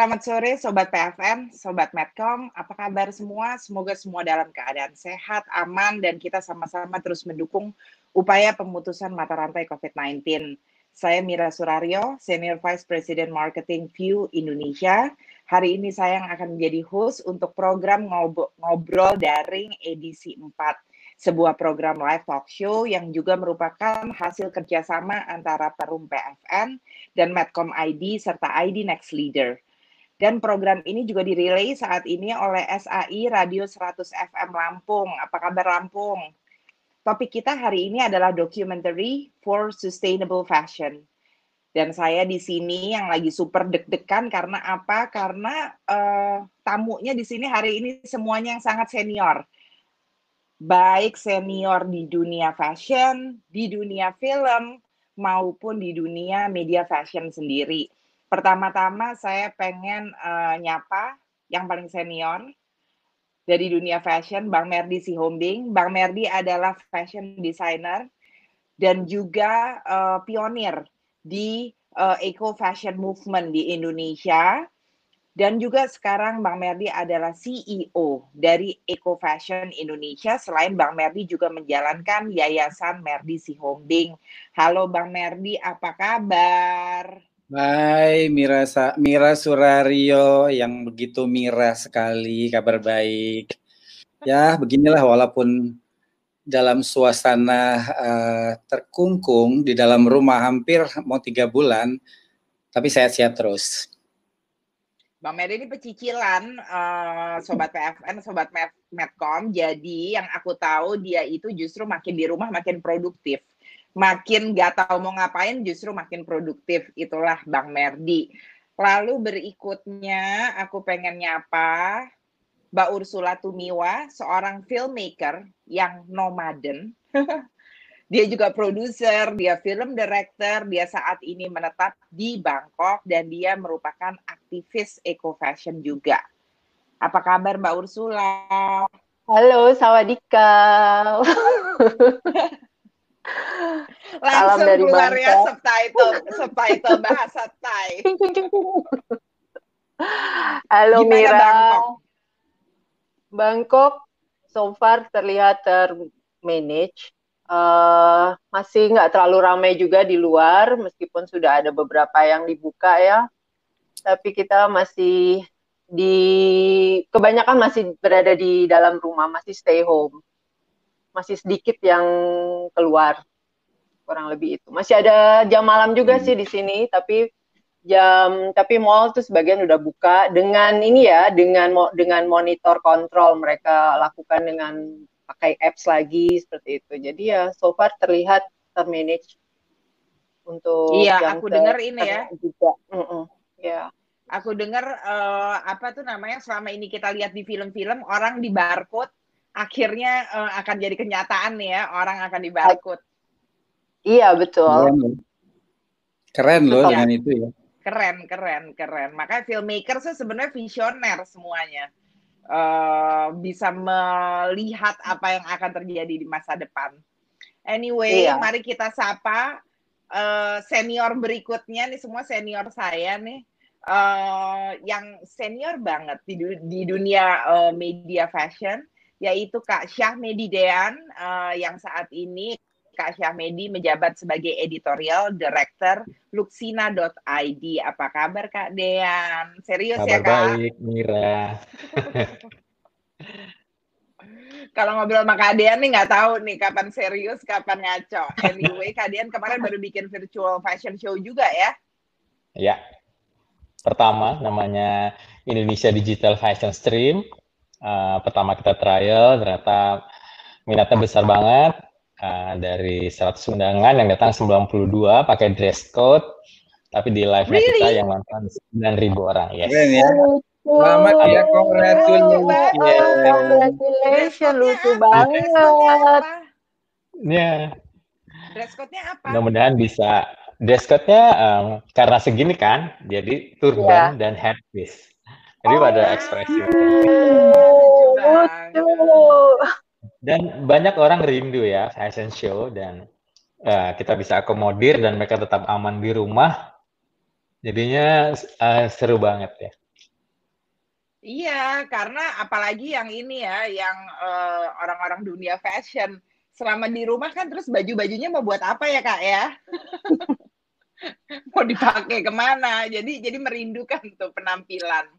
Selamat sore Sobat PFN, Sobat Medcom, apa kabar semua? Semoga semua dalam keadaan sehat, aman, dan kita sama-sama terus mendukung upaya pemutusan mata rantai COVID-19. Saya Mira Surario, Senior Vice President Marketing View Indonesia. Hari ini saya yang akan menjadi host untuk program Ngobrol Daring edisi 4 sebuah program live talk show yang juga merupakan hasil kerjasama antara Perum PFN dan Medcom ID serta ID Next Leader. Dan program ini juga dirilai saat ini oleh SAI Radio 100 FM Lampung. Apa kabar Lampung? Topik kita hari ini adalah documentary for sustainable fashion. Dan saya di sini yang lagi super deg-degan karena apa? Karena uh, tamunya di sini hari ini semuanya yang sangat senior baik senior di dunia fashion, di dunia film, maupun di dunia media fashion sendiri. Pertama-tama saya pengen uh, nyapa yang paling senior dari dunia fashion, Bang Merdi Sihombing. Bang Merdi adalah fashion designer dan juga uh, pionir di uh, eco fashion movement di Indonesia dan juga sekarang Bang Merdi adalah CEO dari Eco Fashion Indonesia. Selain Bang Merdi juga menjalankan Yayasan Merdi Sihombing. Halo Bang Merdi, apa kabar? Hai Mira, Mira Surario yang begitu Mira sekali, kabar baik. Ya beginilah walaupun dalam suasana uh, terkungkung di dalam rumah hampir mau tiga bulan, tapi saya siap terus. Bang Medi ini pecicilan uh, sobat PFN, sobat Medcom. Jadi yang aku tahu dia itu justru makin di rumah makin produktif. Makin gak tahu mau ngapain justru makin produktif. Itulah Bang Merdi. Lalu berikutnya aku pengen nyapa Mbak Ursula Tumiwa, seorang filmmaker yang nomaden. Dia juga produser, dia film director, dia saat ini menetap di Bangkok dan dia merupakan aktivis eco fashion juga. Apa kabar Mbak Ursula? Halo, sawadika. Langsung Salam dari keluar ya subtitle, subtitle bahasa Thai. Halo Gimana Mira. Bangkok? Bangkok so far terlihat termanage uh, masih nggak terlalu ramai juga di luar meskipun sudah ada beberapa yang dibuka ya tapi kita masih di kebanyakan masih berada di dalam rumah masih stay home masih sedikit yang keluar kurang lebih itu masih ada jam malam juga hmm. sih di sini tapi jam tapi mall tuh sebagian udah buka dengan ini ya dengan dengan monitor kontrol mereka lakukan dengan pakai apps lagi seperti itu. Jadi ya so far terlihat termanage untuk Iya, aku dengar ini ya. Juga. Mm -mm, ya. Aku dengar uh, apa tuh namanya selama ini kita lihat di film-film orang di barcode akhirnya uh, akan jadi kenyataan nih ya, orang akan di barcode. Iya, betul. Keren loh ya. dengan itu ya. Keren, keren, keren. Makanya filmmaker sih sebenarnya visioner semuanya uh, bisa melihat apa yang akan terjadi di masa depan. Anyway, iya. mari kita sapa uh, senior berikutnya nih semua senior saya nih uh, yang senior banget di, di dunia uh, media fashion yaitu Kak Syah Medidean uh, yang saat ini Kak Syahmedi menjabat sebagai editorial director luxina.id. Apa kabar Kak Dean? Serius kabar ya Kak? baik, Mira. Kalau ngobrol sama Kak Dean nih nggak tahu nih kapan serius, kapan ngaco. Anyway, Kak Dean kemarin baru bikin virtual fashion show juga ya? Ya. Pertama namanya Indonesia Digital Fashion Stream. Uh, pertama kita trial, ternyata minatnya besar banget uh, dari 100 undangan yang datang 92 pakai dress code tapi di live really? kita yang nonton 9000 orang yes. Keren ya. Selamat ya, congratulations. Yeah. Congratulations, lucu banget. Ya. Dress code-nya apa? Mudah-mudahan bisa. Dress code-nya um, karena segini kan, jadi turban yeah. dan headpiece. Jadi oh, pada ekspresi. Lucu dan banyak orang rindu ya fashion show dan uh, kita bisa akomodir dan mereka tetap aman di rumah Jadinya uh, seru banget ya. Iya, karena apalagi yang ini ya, yang eh, orang-orang dunia fashion selama di rumah kan terus baju-bajunya mau buat apa ya kak ya? mau dipakai ke mana? Jadi jadi merindukan tuh penampilan.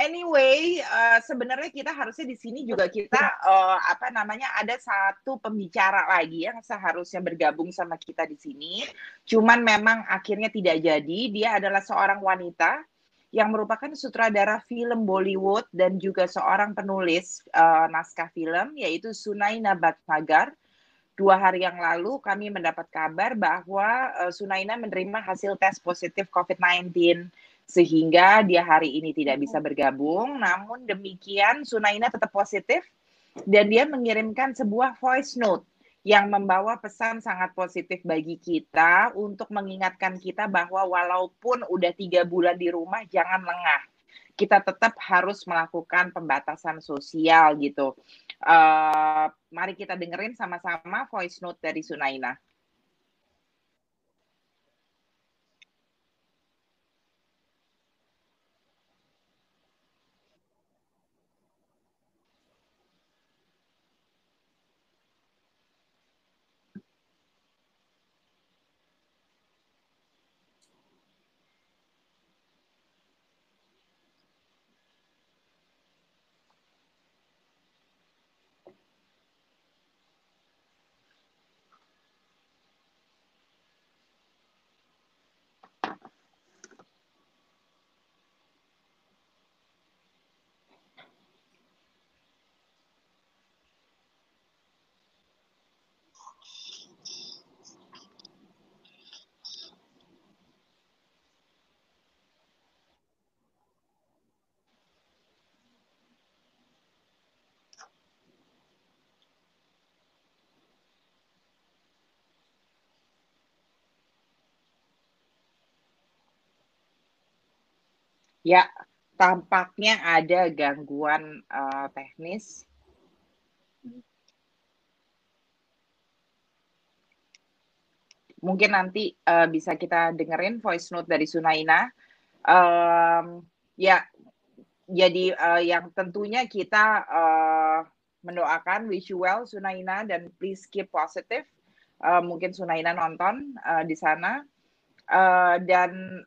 Anyway, uh, sebenarnya kita harusnya di sini juga kita uh, apa namanya ada satu pembicara lagi yang seharusnya bergabung sama kita di sini. Cuman memang akhirnya tidak jadi. Dia adalah seorang wanita yang merupakan sutradara film Bollywood dan juga seorang penulis uh, naskah film yaitu Sunaina Bhatnagar. Dua hari yang lalu kami mendapat kabar bahwa uh, Sunaina menerima hasil tes positif COVID-19 sehingga dia hari ini tidak bisa bergabung. Namun demikian Sunaina tetap positif dan dia mengirimkan sebuah voice note yang membawa pesan sangat positif bagi kita untuk mengingatkan kita bahwa walaupun udah tiga bulan di rumah jangan lengah kita tetap harus melakukan pembatasan sosial gitu. Uh, mari kita dengerin sama-sama voice note dari Sunaina. Ya, tampaknya ada gangguan uh, teknis. Mungkin nanti uh, bisa kita dengerin voice note dari Sunaina. Um, ya, jadi uh, yang tentunya kita uh, mendoakan wish you well Sunaina dan please keep positive. Uh, mungkin Sunaina nonton uh, di sana. Uh, dan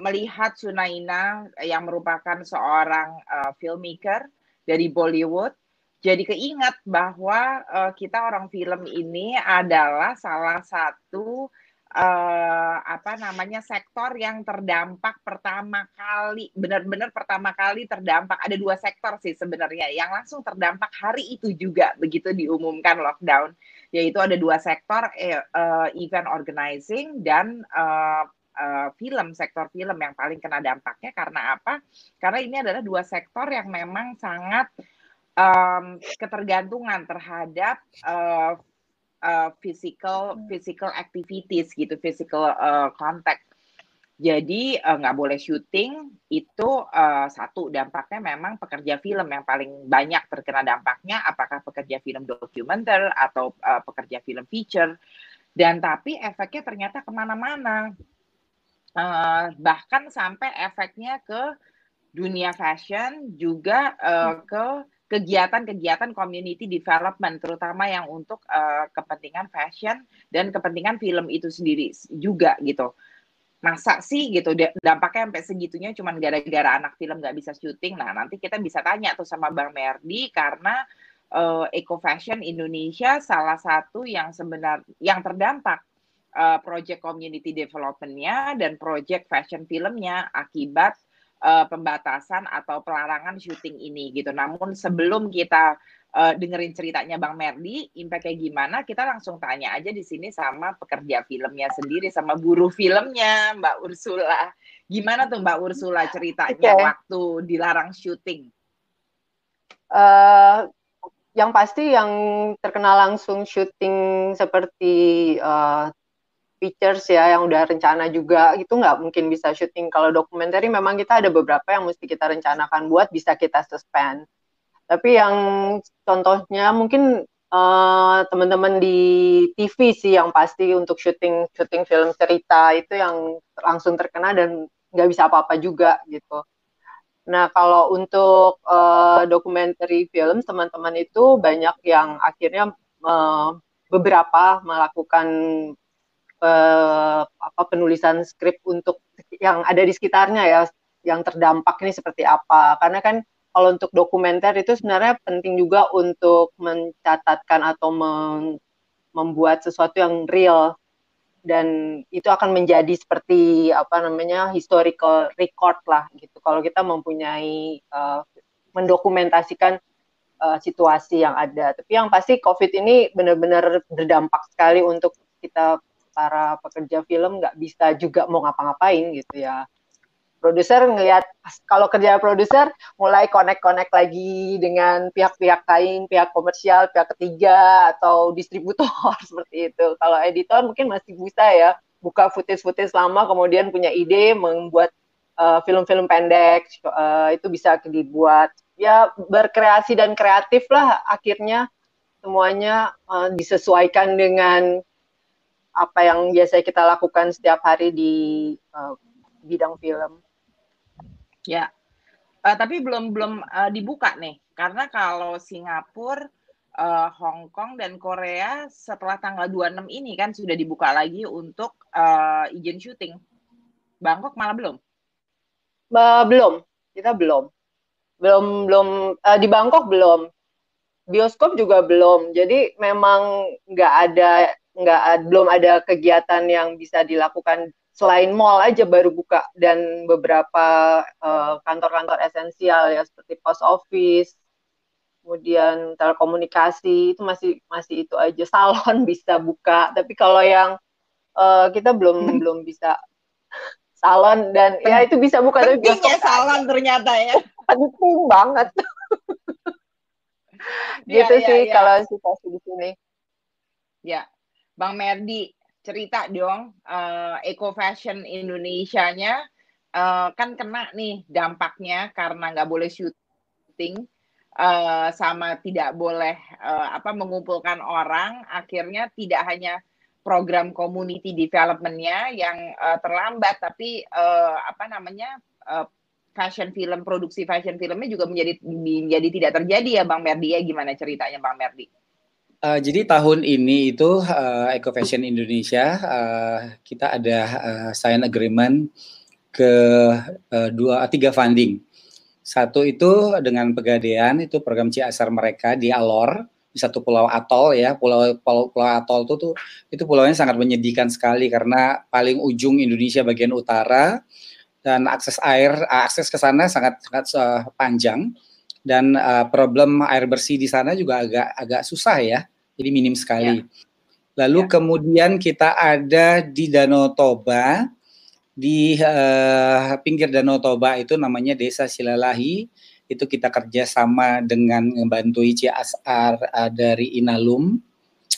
melihat Sunaina yang merupakan seorang uh, filmmaker dari Bollywood jadi keingat bahwa uh, kita orang film ini adalah salah satu uh, apa namanya sektor yang terdampak pertama kali benar-benar pertama kali terdampak. Ada dua sektor sih sebenarnya yang langsung terdampak hari itu juga begitu diumumkan lockdown yaitu ada dua sektor uh, event organizing dan uh, uh, film sektor film yang paling kena dampaknya karena apa? Karena ini adalah dua sektor yang memang sangat um, ketergantungan terhadap uh, uh, physical hmm. physical activities gitu, physical uh, contact. Jadi nggak uh, boleh syuting itu uh, satu dampaknya memang pekerja film yang paling banyak terkena dampaknya apakah pekerja film dokumenter atau uh, pekerja film feature dan tapi efeknya ternyata ke mana-mana uh, bahkan sampai efeknya ke dunia fashion juga uh, ke kegiatan-kegiatan community development terutama yang untuk uh, kepentingan fashion dan kepentingan film itu sendiri juga gitu. Masa sih gitu dampaknya sampai segitunya cuman gara-gara anak film nggak bisa syuting? Nah nanti kita bisa tanya tuh sama bang Merdi karena uh, eco fashion Indonesia salah satu yang sebenarnya yang terdampak uh, project community development-nya dan project fashion filmnya akibat uh, pembatasan atau pelarangan syuting ini gitu. Namun sebelum kita uh, dengerin ceritanya Bang Merdi, impact kayak gimana, kita langsung tanya aja di sini sama pekerja filmnya sendiri, sama buruh filmnya Mbak Ursula. Gimana tuh Mbak Ursula ceritanya okay. waktu dilarang syuting? Uh, yang pasti yang terkena langsung syuting seperti uh, features ya yang udah rencana juga itu nggak mungkin bisa syuting kalau dokumenter memang kita ada beberapa yang mesti kita rencanakan buat bisa kita suspend tapi yang contohnya mungkin uh, teman-teman di TV sih yang pasti untuk syuting syuting film cerita itu yang langsung terkena dan nggak bisa apa-apa juga gitu. Nah kalau untuk uh, dokumenter film teman-teman itu banyak yang akhirnya uh, beberapa melakukan uh, apa penulisan skrip untuk yang ada di sekitarnya ya yang terdampak ini seperti apa. Karena kan kalau untuk dokumenter itu sebenarnya penting juga untuk mencatatkan atau membuat sesuatu yang real. Dan itu akan menjadi seperti apa namanya historical record lah gitu. Kalau kita mempunyai uh, mendokumentasikan uh, situasi yang ada. Tapi yang pasti covid ini benar-benar berdampak sekali untuk kita para pekerja film nggak bisa juga mau ngapa-ngapain gitu ya produser ngelihat kalau kerja produser mulai connect-connect lagi dengan pihak-pihak lain, pihak komersial, pihak ketiga atau distributor seperti itu. Kalau editor mungkin masih bisa ya buka footage-footage lama kemudian punya ide membuat uh, film-film pendek uh, itu bisa dibuat ya berkreasi dan kreatif lah akhirnya semuanya uh, disesuaikan dengan apa yang biasa kita lakukan setiap hari di uh, bidang film. Ya, uh, tapi belum belum uh, dibuka nih, karena kalau Singapura, uh, Hong Kong dan Korea setelah tanggal 26 ini kan sudah dibuka lagi untuk uh, izin syuting. Bangkok malah belum? Uh, belum, kita belum, belum belum uh, di Bangkok belum, bioskop juga belum. Jadi memang nggak ada nggak belum ada kegiatan yang bisa dilakukan selain mall aja baru buka dan beberapa kantor eh, kantor-kantor esensial ya seperti post office, kemudian telekomunikasi itu masih masih itu aja salon bisa buka. Tapi kalau yang uh, kita belum hmm. belum bisa salon dan ya itu bisa buka tapi ya salon ternyata ya. Penting banget. Iya, gitu ya, sih ya. kalau situasi di sini. Ya, Bang Merdi cerita dong uh, eco fashion Indonesia-nya uh, kan kena nih dampaknya karena nggak boleh syuting uh, sama tidak boleh uh, apa mengumpulkan orang akhirnya tidak hanya program community development-nya yang uh, terlambat tapi uh, apa namanya uh, fashion film produksi fashion filmnya juga menjadi menjadi tidak terjadi ya Bang Merdi ya gimana ceritanya Bang Merdi? Uh, jadi tahun ini itu uh, Eco Fashion Indonesia uh, kita ada uh, sign agreement ke uh, dua tiga funding. Satu itu dengan Pegadaian itu program CSR mereka di Alor di satu pulau atol ya pulau pulau, pulau atol itu tuh itu pulaunya sangat menyedihkan sekali karena paling ujung Indonesia bagian utara dan akses air akses ke sana sangat sangat uh, panjang dan uh, problem air bersih di sana juga agak agak susah ya, jadi minim sekali. Ya. Lalu ya. kemudian kita ada di Danau Toba, di uh, pinggir Danau Toba itu namanya Desa Silalahi, itu kita kerjasama dengan membantu CSR uh, dari Inalum.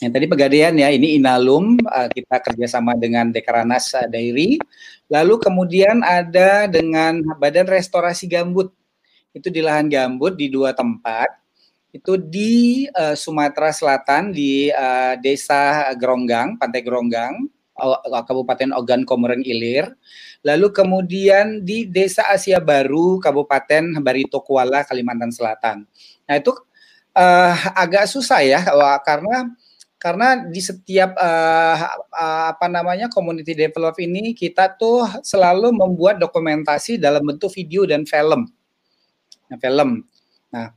Yang tadi pegadaian ya, ini Inalum, uh, kita kerjasama dengan Dekranas uh, Dairy. Lalu kemudian ada dengan Badan Restorasi Gambut itu di lahan gambut di dua tempat itu di uh, Sumatera Selatan di uh, desa Geronggang, Pantai Geronggang, Kabupaten Ogan Komering Ilir. Lalu kemudian di Desa Asia Baru, Kabupaten Barito Kuala, Kalimantan Selatan. Nah itu uh, agak susah ya, karena karena di setiap uh, uh, apa namanya community develop ini kita tuh selalu membuat dokumentasi dalam bentuk video dan film film. Nah,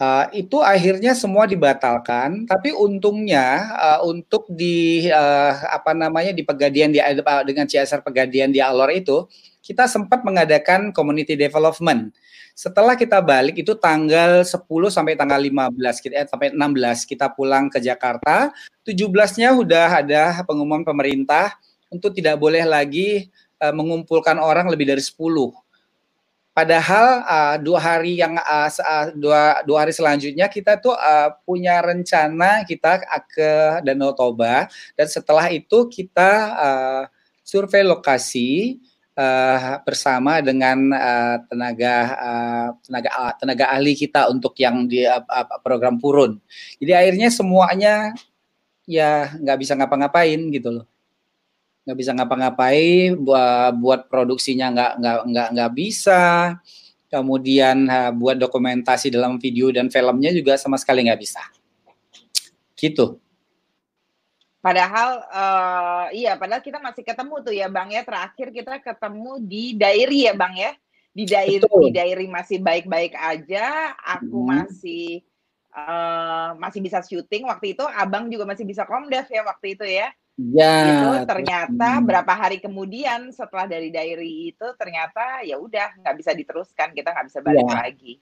uh, itu akhirnya semua dibatalkan. Tapi untungnya uh, untuk di uh, apa namanya di Pegadian di dengan CSR Pegadian di Alor itu kita sempat mengadakan community development. Setelah kita balik itu tanggal 10 sampai tanggal 15 kita eh, sampai 16 kita pulang ke Jakarta. 17-nya udah ada pengumuman pemerintah untuk tidak boleh lagi uh, mengumpulkan orang lebih dari 10 Padahal uh, dua hari yang uh, dua dua hari selanjutnya kita tuh uh, punya rencana kita ke Danau Toba dan setelah itu kita uh, survei lokasi uh, bersama dengan uh, tenaga uh, tenaga uh, tenaga ahli kita untuk yang di uh, program purun. Jadi akhirnya semuanya ya nggak bisa ngapa-ngapain gitu loh nggak bisa ngapa-ngapain buat buat produksinya nggak nggak nggak nggak bisa. Kemudian uh, buat dokumentasi dalam video dan filmnya juga sama sekali nggak bisa. Gitu. Padahal uh, iya padahal kita masih ketemu tuh ya Bang ya. Terakhir kita ketemu di diary ya Bang ya. Di diary Betul. di diary masih baik-baik aja. Aku hmm. masih uh, masih bisa syuting. Waktu itu Abang juga masih bisa komdev ya waktu itu ya Ya. Itu ternyata berapa hari kemudian setelah dari diary itu ternyata ya udah nggak bisa diteruskan kita nggak bisa balik ya. lagi.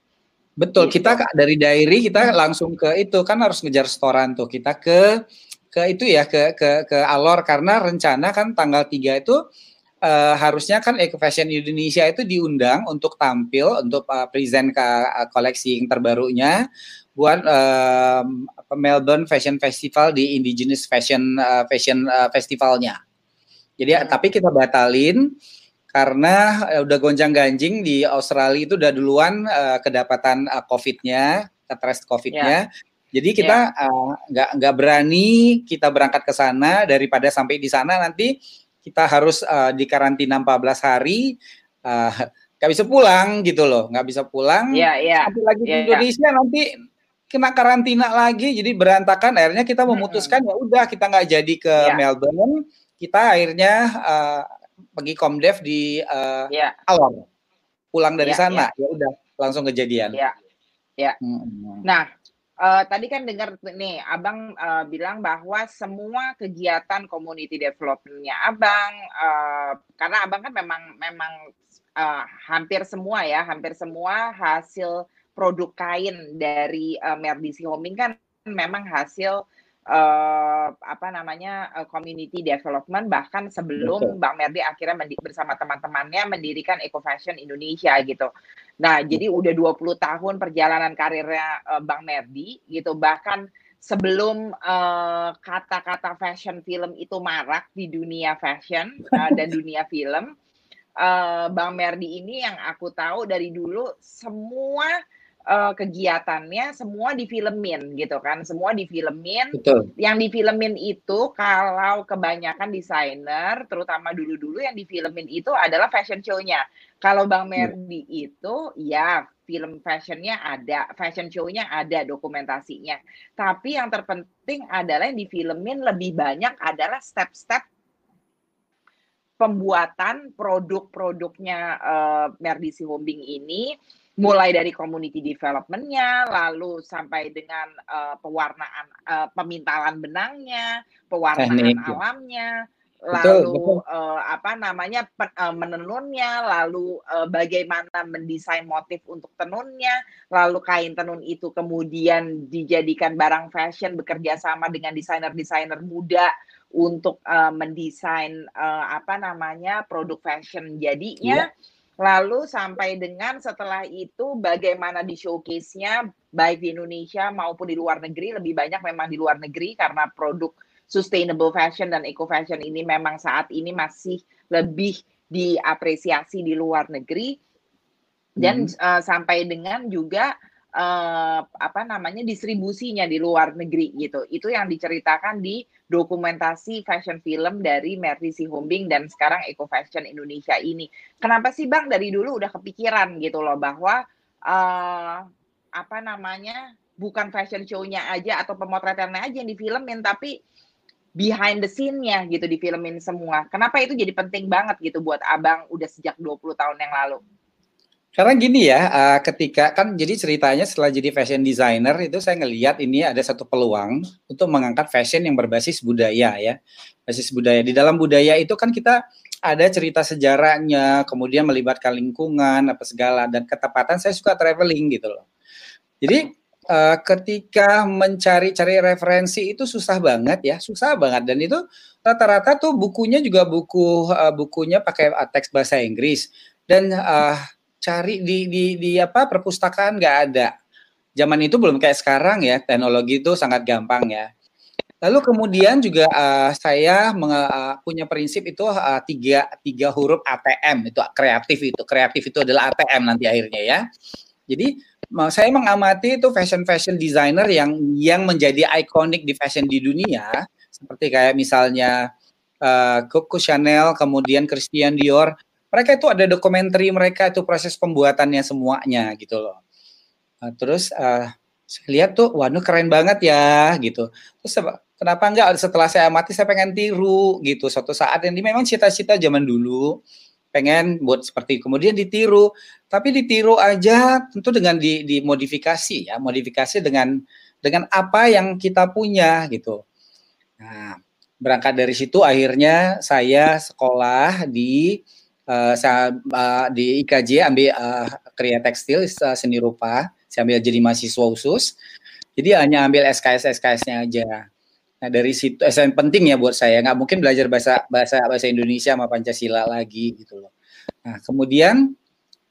Betul, gitu. kita dari diary kita langsung ke itu kan harus ngejar setoran tuh. Kita ke ke itu ya ke ke ke Alor karena rencana kan tanggal 3 itu uh, harusnya kan Eco Fashion Indonesia itu diundang untuk tampil untuk uh, present ke uh, koleksi yang terbarunya buat um, Melbourne Fashion Festival di Indigenous Fashion uh, Fashion uh, Festivalnya. Jadi hmm. tapi kita batalin karena uh, udah gonjang-ganjing di Australia itu udah duluan uh, kedapatan uh, COVID-nya, test COVID-nya. Yeah. Jadi kita nggak yeah. uh, nggak berani kita berangkat ke sana daripada sampai di sana nanti kita harus uh, di karantina 14 hari. Uh, nggak bisa pulang gitu loh, nggak bisa pulang. Iya, yeah, iya. Yeah. lagi yeah, di iya. Indonesia yeah. nanti kena karantina lagi jadi berantakan akhirnya kita memutuskan ya udah kita nggak jadi ke yeah. Melbourne kita akhirnya uh, pergi komdev di uh, yeah. Alor pulang dari yeah, sana yeah. ya udah langsung kejadian ya yeah. ya hmm. nah uh, tadi kan dengar nih abang uh, bilang bahwa semua kegiatan community developmentnya abang uh, karena abang kan memang memang uh, hampir semua ya hampir semua hasil produk kain dari uh, Merdisi Homing kan memang hasil uh, apa namanya uh, community development bahkan sebelum Betul. Bang Merdi akhirnya bersama teman-temannya mendirikan Eco Fashion Indonesia gitu. Nah, jadi udah 20 tahun perjalanan karirnya uh, Bang Merdi gitu bahkan sebelum kata-kata uh, fashion film itu marak di dunia fashion uh, dan dunia film uh, Bang Merdi ini yang aku tahu dari dulu semua uh, kegiatannya semua difilmin gitu kan, semua difilmin. Betul. Yang difilmin itu kalau kebanyakan desainer, terutama dulu-dulu yang difilmin itu adalah fashion show-nya. Kalau Bang iya. Merdi hmm. itu ya film fashionnya ada, fashion show-nya ada dokumentasinya. Tapi yang terpenting adalah yang difilmin lebih banyak adalah step-step pembuatan produk-produknya uh, Merdi Sihombing ini mulai dari community developmentnya, lalu sampai dengan uh, pewarnaan uh, pemintalan benangnya, pewarnaan Teknik. alamnya, lalu betul, betul. Uh, apa namanya pen, uh, menenunnya, lalu uh, bagaimana mendesain motif untuk tenunnya, lalu kain tenun itu kemudian dijadikan barang fashion bekerja sama dengan desainer-desainer muda untuk uh, mendesain uh, apa namanya produk fashion jadinya. Yeah Lalu sampai dengan setelah itu bagaimana di showcase-nya baik di Indonesia maupun di luar negeri lebih banyak memang di luar negeri karena produk sustainable fashion dan eco fashion ini memang saat ini masih lebih diapresiasi di luar negeri dan hmm. uh, sampai dengan juga uh, apa namanya distribusinya di luar negeri gitu. Itu yang diceritakan di dokumentasi fashion film dari Mercy Sihombing dan sekarang Eco Fashion Indonesia ini. Kenapa sih Bang dari dulu udah kepikiran gitu loh bahwa uh, apa namanya bukan fashion show-nya aja atau pemotretannya aja yang difilmin tapi behind the scene-nya gitu difilmin semua. Kenapa itu jadi penting banget gitu buat Abang udah sejak 20 tahun yang lalu? Karena gini ya, uh, ketika kan jadi ceritanya setelah jadi fashion designer itu saya ngelihat ini ada satu peluang untuk mengangkat fashion yang berbasis budaya ya, basis budaya. Di dalam budaya itu kan kita ada cerita sejarahnya, kemudian melibatkan lingkungan apa segala dan ketepatan. Saya suka traveling gitu loh. Jadi uh, ketika mencari-cari referensi itu susah banget ya, susah banget dan itu rata-rata tuh bukunya juga buku uh, bukunya pakai teks bahasa Inggris dan uh, cari di di di apa perpustakaan nggak ada. Zaman itu belum kayak sekarang ya, teknologi itu sangat gampang ya. Lalu kemudian juga uh, saya uh, punya prinsip itu uh, tiga tiga huruf ATM itu kreatif itu kreatif itu adalah ATM nanti akhirnya ya. Jadi saya mengamati itu fashion fashion designer yang yang menjadi ikonik di fashion di dunia seperti kayak misalnya uh, Coco Chanel kemudian Christian Dior mereka itu ada dokumenter mereka itu proses pembuatannya semuanya gitu loh. Uh, terus uh, saya lihat tuh, waduh keren banget ya gitu. Terus kenapa enggak setelah saya amati saya pengen tiru gitu. Suatu saat ini memang cita-cita zaman dulu pengen buat seperti kemudian ditiru, tapi ditiru aja tentu dengan di, dimodifikasi ya, modifikasi dengan dengan apa yang kita punya gitu. Nah, berangkat dari situ akhirnya saya sekolah di uh, saya, uh, di IKJ ambil uh, kriya tekstil seni rupa saya ambil jadi mahasiswa khusus. Jadi hanya ambil SKS SKS-nya aja. Nah dari situ eh, yang penting ya buat saya nggak mungkin belajar bahasa bahasa bahasa Indonesia sama Pancasila lagi gitu loh. Nah kemudian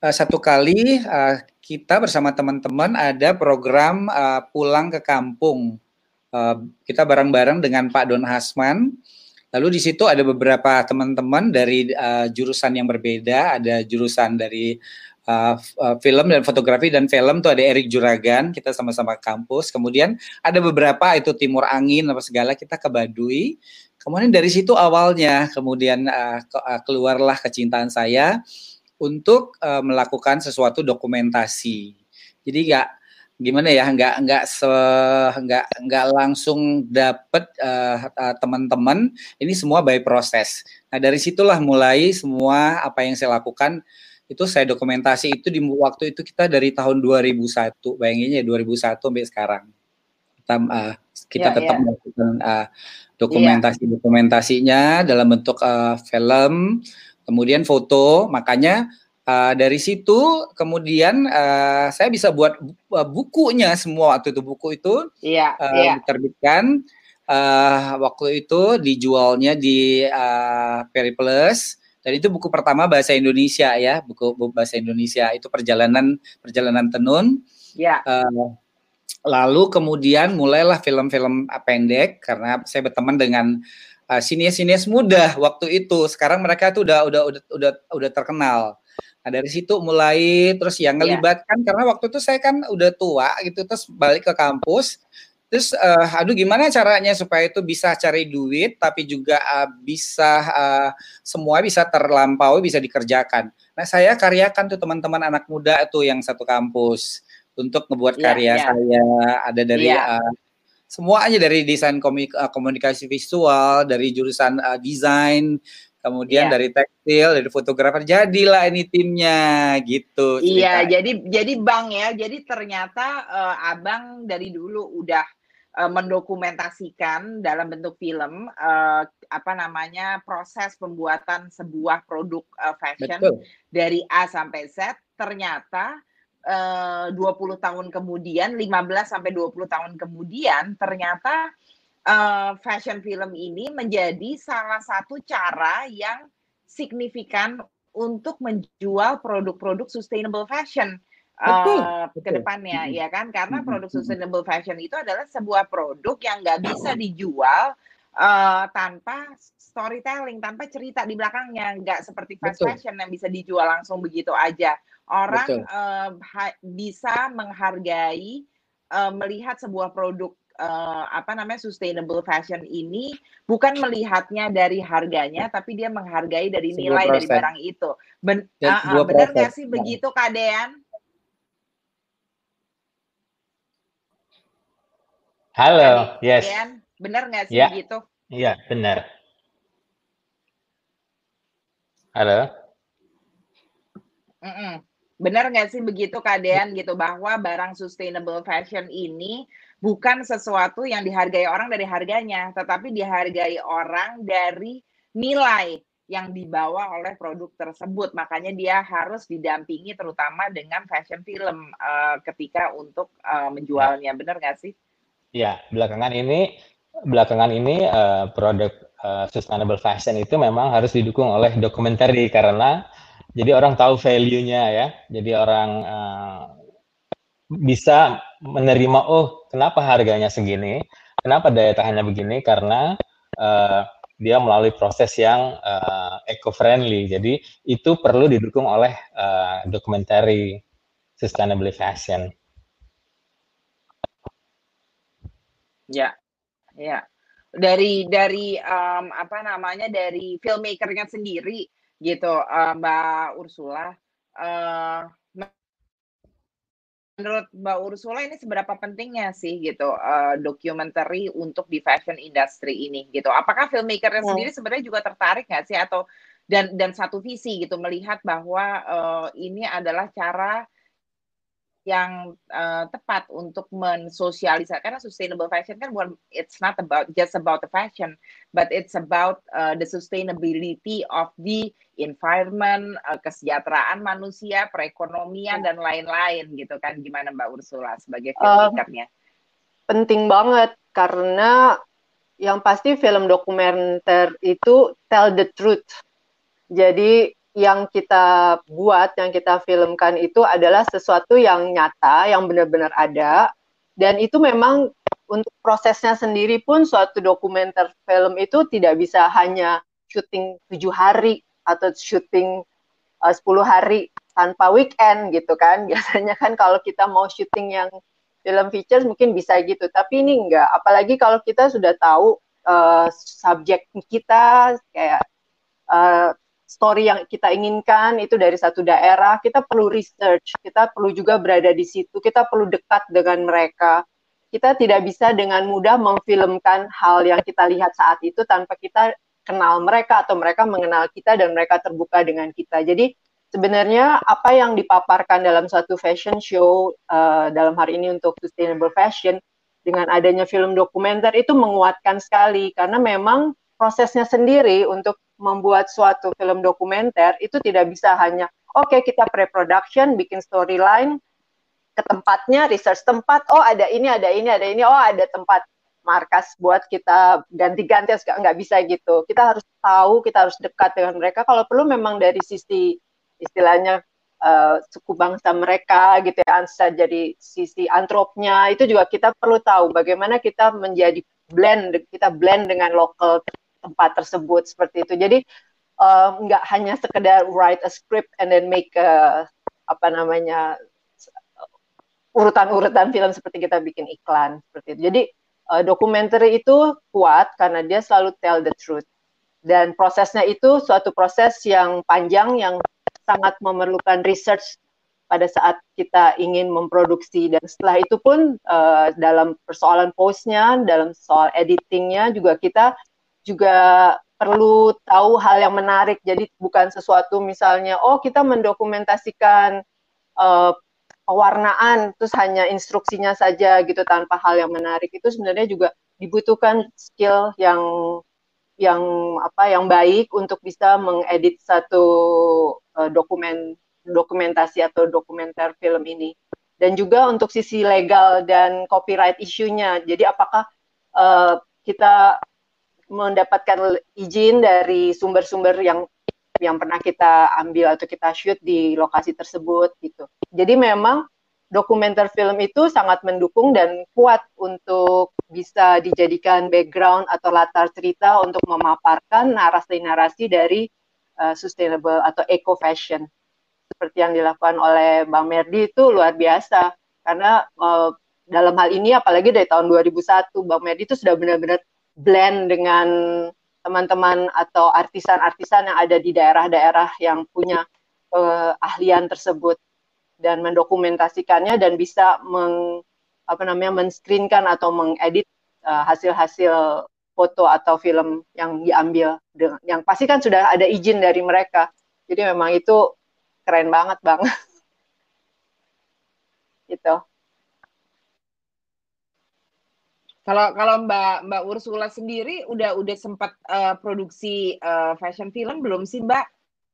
uh, satu kali uh, kita bersama teman-teman ada program uh, pulang ke kampung. Uh, kita bareng-bareng dengan Pak Don Hasman. Lalu di situ ada beberapa teman-teman dari uh, jurusan yang berbeda, ada jurusan dari uh, uh, film dan fotografi dan film tuh ada Erik Juragan kita sama-sama kampus. Kemudian ada beberapa itu Timur Angin apa segala kita ke Baduy. Kemudian dari situ awalnya kemudian uh, ke, keluarlah kecintaan saya untuk uh, melakukan sesuatu dokumentasi. Jadi nggak gimana ya nggak nggak se nggak nggak langsung dapet uh, uh, teman-teman ini semua by proses nah dari situlah mulai semua apa yang saya lakukan itu saya dokumentasi itu di waktu itu kita dari tahun 2001 bayanginnya 2001 sampai sekarang kita uh, kita yeah, tetap yeah. melakukan uh, dokumentasi yeah. dokumentasinya dalam bentuk uh, film kemudian foto makanya uh, dari situ kemudian uh, saya bisa buat bukunya semua waktu itu buku itu yeah, uh, yeah. diterbitkan uh, waktu itu dijualnya di uh, Periplus dan itu buku pertama bahasa Indonesia ya, buku, buku bahasa Indonesia itu perjalanan perjalanan tenun. Ya. Uh, lalu kemudian mulailah film-film pendek karena saya berteman dengan uh, sinias-sinias muda waktu itu. Sekarang mereka tuh udah udah udah udah udah terkenal. Nah dari situ mulai terus yang iya. ngelibatkan yeah. karena waktu itu saya kan udah tua gitu terus balik ke kampus Terus, uh, aduh gimana caranya supaya itu bisa cari duit, tapi juga uh, bisa uh, semua bisa terlampaui, bisa dikerjakan. Nah, saya karyakan tuh teman-teman anak muda itu yang satu kampus untuk ngebuat yeah, karya yeah. saya. Ada dari yeah. uh, semuanya dari desain komunikasi visual, dari jurusan uh, desain, kemudian yeah. dari tekstil, dari fotografer, jadilah ini timnya gitu. Iya, jadi jadi bang ya, jadi ternyata uh, abang dari dulu udah uh, mendokumentasikan dalam bentuk film uh, apa namanya proses pembuatan sebuah produk uh, fashion Betul. dari A sampai Z ternyata uh, 20 tahun kemudian 15 sampai 20 tahun kemudian ternyata uh, fashion film ini menjadi salah satu cara yang signifikan untuk menjual produk-produk sustainable fashion betul, uh, ke depannya ya kan? Karena produk sustainable fashion itu adalah sebuah produk yang nggak bisa dijual uh, tanpa storytelling tanpa cerita di belakangnya. Nggak seperti fast betul. fashion yang bisa dijual langsung begitu aja. Orang uh, bisa menghargai uh, melihat sebuah produk uh, apa namanya sustainable fashion ini bukan melihatnya dari harganya tapi dia menghargai dari nilai dari barang itu ben uh, uh, benar nggak sih begitu kadean Halo, Tadi, yes. Benar nggak sih ya. gitu? Iya, benar. Halo. Mm -mm. Benar nggak sih begitu keadaan gitu bahwa barang sustainable fashion ini bukan sesuatu yang dihargai orang dari harganya, tetapi dihargai orang dari nilai yang dibawa oleh produk tersebut. Makanya dia harus didampingi terutama dengan fashion film uh, ketika untuk uh, menjualnya. Benar nggak sih? Ya, belakangan ini belakangan ini uh, produk uh, sustainable fashion itu memang harus didukung oleh dokumenter karena jadi orang tahu value-nya ya. Jadi orang uh, bisa menerima oh kenapa harganya segini Kenapa daya tahannya begini? Karena uh, dia melalui proses yang uh, eco-friendly. Jadi itu perlu didukung oleh uh, documentary sustainable fashion. Ya, ya. Dari dari um, apa namanya dari filmmakernya sendiri gitu, uh, Mbak Ursula. Uh, menurut Mbak Ursula ini seberapa pentingnya sih gitu uh, dokumenter untuk di fashion industry ini gitu? Apakah filmmakernya hmm. sendiri sebenarnya juga tertarik nggak sih atau dan dan satu visi gitu melihat bahwa uh, ini adalah cara yang uh, tepat untuk mensosialisasikan karena sustainable fashion kan bukan it's not about just about the fashion but it's about uh, the sustainability of the environment uh, kesejahteraan manusia perekonomian dan lain-lain gitu kan. Gimana Mbak Ursula sebagai filmmakernya uh, penting banget karena yang pasti film dokumenter itu tell the truth. Jadi yang kita buat, yang kita filmkan itu adalah sesuatu yang nyata, yang benar-benar ada, dan itu memang untuk prosesnya sendiri pun suatu dokumenter film itu tidak bisa hanya syuting tujuh hari atau syuting uh, 10 hari tanpa weekend gitu kan. Biasanya kan kalau kita mau syuting yang film features mungkin bisa gitu, tapi ini enggak. Apalagi kalau kita sudah tahu uh, subjek kita kayak uh, story yang kita inginkan itu dari satu daerah, kita perlu research, kita perlu juga berada di situ, kita perlu dekat dengan mereka. Kita tidak bisa dengan mudah memfilmkan hal yang kita lihat saat itu tanpa kita kenal mereka atau mereka mengenal kita dan mereka terbuka dengan kita. Jadi sebenarnya apa yang dipaparkan dalam suatu fashion show uh, dalam hari ini untuk sustainable fashion dengan adanya film dokumenter itu menguatkan sekali karena memang prosesnya sendiri untuk membuat suatu film dokumenter itu tidak bisa hanya oke okay, kita pre-production, bikin storyline ke tempatnya, research tempat, oh ada ini, ada ini, ada ini, oh ada tempat markas buat kita ganti-ganti nggak bisa gitu. Kita harus tahu, kita harus dekat dengan mereka. Kalau perlu memang dari sisi istilahnya uh, suku bangsa mereka gitu ya, jadi sisi antropnya itu juga kita perlu tahu bagaimana kita menjadi blend, kita blend dengan lokal tempat tersebut seperti itu. Jadi um, nggak hanya sekedar write a script and then make a, apa namanya urutan-urutan film seperti kita bikin iklan seperti itu. Jadi uh, dokumenter itu kuat karena dia selalu tell the truth dan prosesnya itu suatu proses yang panjang yang sangat memerlukan research pada saat kita ingin memproduksi dan setelah itu pun uh, dalam persoalan postnya, dalam soal editingnya juga kita juga perlu tahu hal yang menarik. Jadi bukan sesuatu misalnya, oh kita mendokumentasikan uh, pewarnaan, terus hanya instruksinya saja gitu tanpa hal yang menarik. Itu sebenarnya juga dibutuhkan skill yang yang apa yang baik untuk bisa mengedit satu uh, dokumen dokumentasi atau dokumenter film ini dan juga untuk sisi legal dan copyright isunya jadi apakah uh, kita mendapatkan izin dari sumber-sumber yang yang pernah kita ambil atau kita shoot di lokasi tersebut gitu. Jadi memang dokumenter film itu sangat mendukung dan kuat untuk bisa dijadikan background atau latar cerita untuk memaparkan narasi-narasi dari uh, sustainable atau eco fashion seperti yang dilakukan oleh Bang Merdi itu luar biasa karena uh, dalam hal ini apalagi dari tahun 2001 Bang Merdi itu sudah benar-benar blend dengan teman-teman atau artisan-artisan yang ada di daerah-daerah yang punya uh, ahlian tersebut dan mendokumentasikannya dan bisa meng, apa namanya menscreenkan atau mengedit uh, hasil-hasil foto atau film yang diambil dengan, yang pasti kan sudah ada izin dari mereka. Jadi memang itu keren banget bang. Gitu Kalau kalau Mbak Mbak Ursula sendiri udah udah sempat uh, produksi uh, fashion film belum sih Mbak?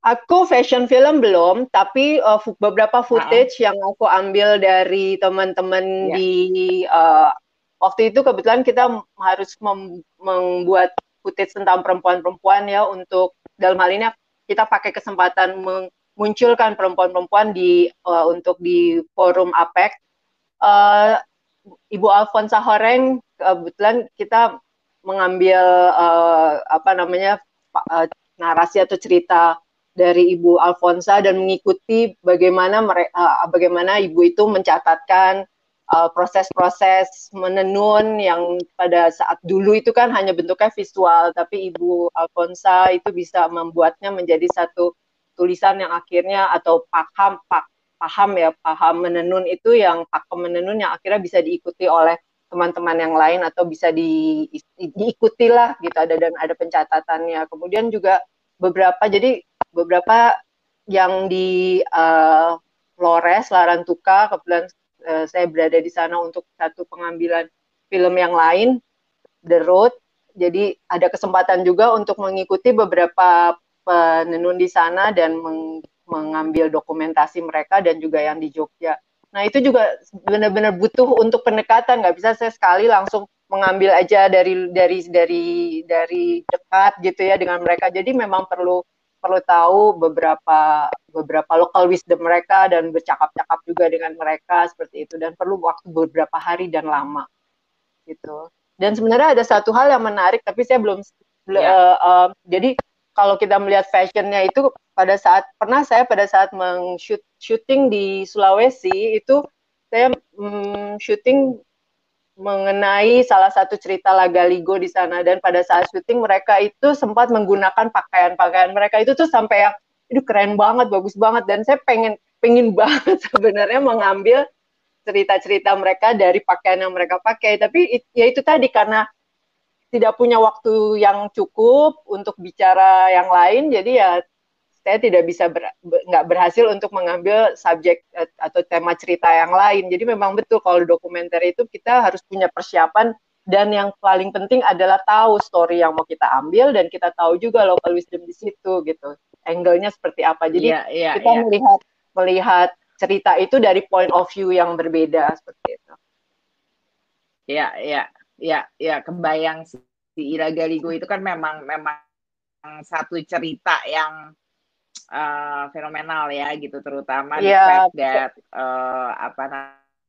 Aku fashion film belum, tapi uh, beberapa footage uh yang aku ambil dari teman-teman yeah. di uh, waktu itu kebetulan kita harus mem membuat footage tentang perempuan-perempuan ya untuk dalam hal ini kita pakai kesempatan memunculkan perempuan-perempuan di uh, untuk di forum APEC. Uh, Ibu Alfonsa Horeng kebetulan kita mengambil uh, apa namanya uh, narasi atau cerita dari Ibu Alfonsa dan mengikuti bagaimana mereka uh, bagaimana ibu itu mencatatkan proses-proses uh, menenun yang pada saat dulu itu kan hanya bentuknya visual tapi Ibu Alfonsa itu bisa membuatnya menjadi satu tulisan yang akhirnya atau paham pak paham ya paham menenun itu yang pakem menenun yang akhirnya bisa diikuti oleh teman-teman yang lain atau bisa di, diikuti lah gitu ada dan ada pencatatannya kemudian juga beberapa jadi beberapa yang di uh, Flores Larantuka kebetulan uh, saya berada di sana untuk satu pengambilan film yang lain The Road jadi ada kesempatan juga untuk mengikuti beberapa penenun di sana dan meng, mengambil dokumentasi mereka dan juga yang di Jogja. Nah itu juga benar-benar butuh untuk pendekatan, nggak bisa saya sekali langsung mengambil aja dari dari dari dari dekat gitu ya dengan mereka. Jadi memang perlu perlu tahu beberapa beberapa local wisdom mereka dan bercakap-cakap juga dengan mereka seperti itu dan perlu waktu beberapa hari dan lama gitu. Dan sebenarnya ada satu hal yang menarik tapi saya belum ya. uh, uh, jadi kalau kita melihat fashionnya itu pada saat pernah saya pada saat meng shooting di Sulawesi itu saya mm, syuting mengenai salah satu cerita Lagaligo di sana. Dan pada saat syuting mereka itu sempat menggunakan pakaian-pakaian mereka itu tuh sampai yang itu keren banget, bagus banget. Dan saya pengen pengen banget sebenarnya mengambil cerita-cerita mereka dari pakaian yang mereka pakai. Tapi ya itu tadi karena tidak punya waktu yang cukup untuk bicara yang lain jadi ya saya tidak bisa ber, nggak berhasil untuk mengambil subjek eh, atau tema cerita yang lain. Jadi memang betul kalau dokumenter itu kita harus punya persiapan dan yang paling penting adalah tahu story yang mau kita ambil dan kita tahu juga local wisdom di situ gitu. Angle-nya seperti apa. Jadi yeah, yeah, kita yeah. melihat melihat cerita itu dari point of view yang berbeda seperti itu. Ya, ya, ya, ya, kebayang si Ira Galigo itu kan memang memang satu cerita yang uh, fenomenal ya gitu terutama yeah, the fact that uh, apa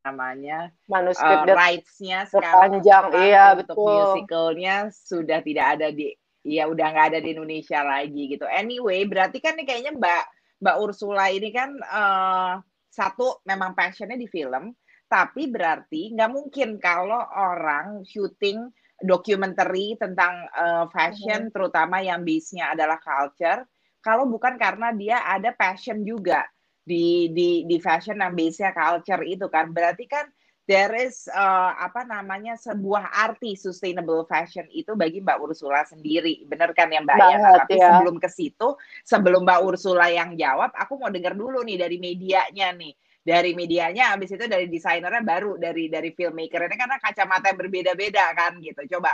namanya manuskrip uh, rights-nya sekarang panjang iya untuk betul. musicalnya sudah tidak ada di ya udah nggak ada di Indonesia lagi gitu. Anyway berarti kan nih kayaknya Mbak Mbak Ursula ini kan uh, satu memang passionnya di film tapi berarti nggak mungkin kalau orang syuting documentary tentang uh, fashion mm -hmm. terutama yang base-nya adalah culture kalau bukan karena dia ada passion juga di di di fashion yang base-nya culture itu kan. Berarti kan there is uh, apa namanya sebuah arti sustainable fashion itu bagi Mbak Ursula sendiri. Benar kan ya Mbak ya? Nah, tapi ya. sebelum ke situ sebelum Mbak Ursula yang jawab aku mau dengar dulu nih dari medianya nih. Dari medianya habis itu dari desainernya baru dari dari filmmaker ini karena kacamata yang berbeda-beda kan gitu. Coba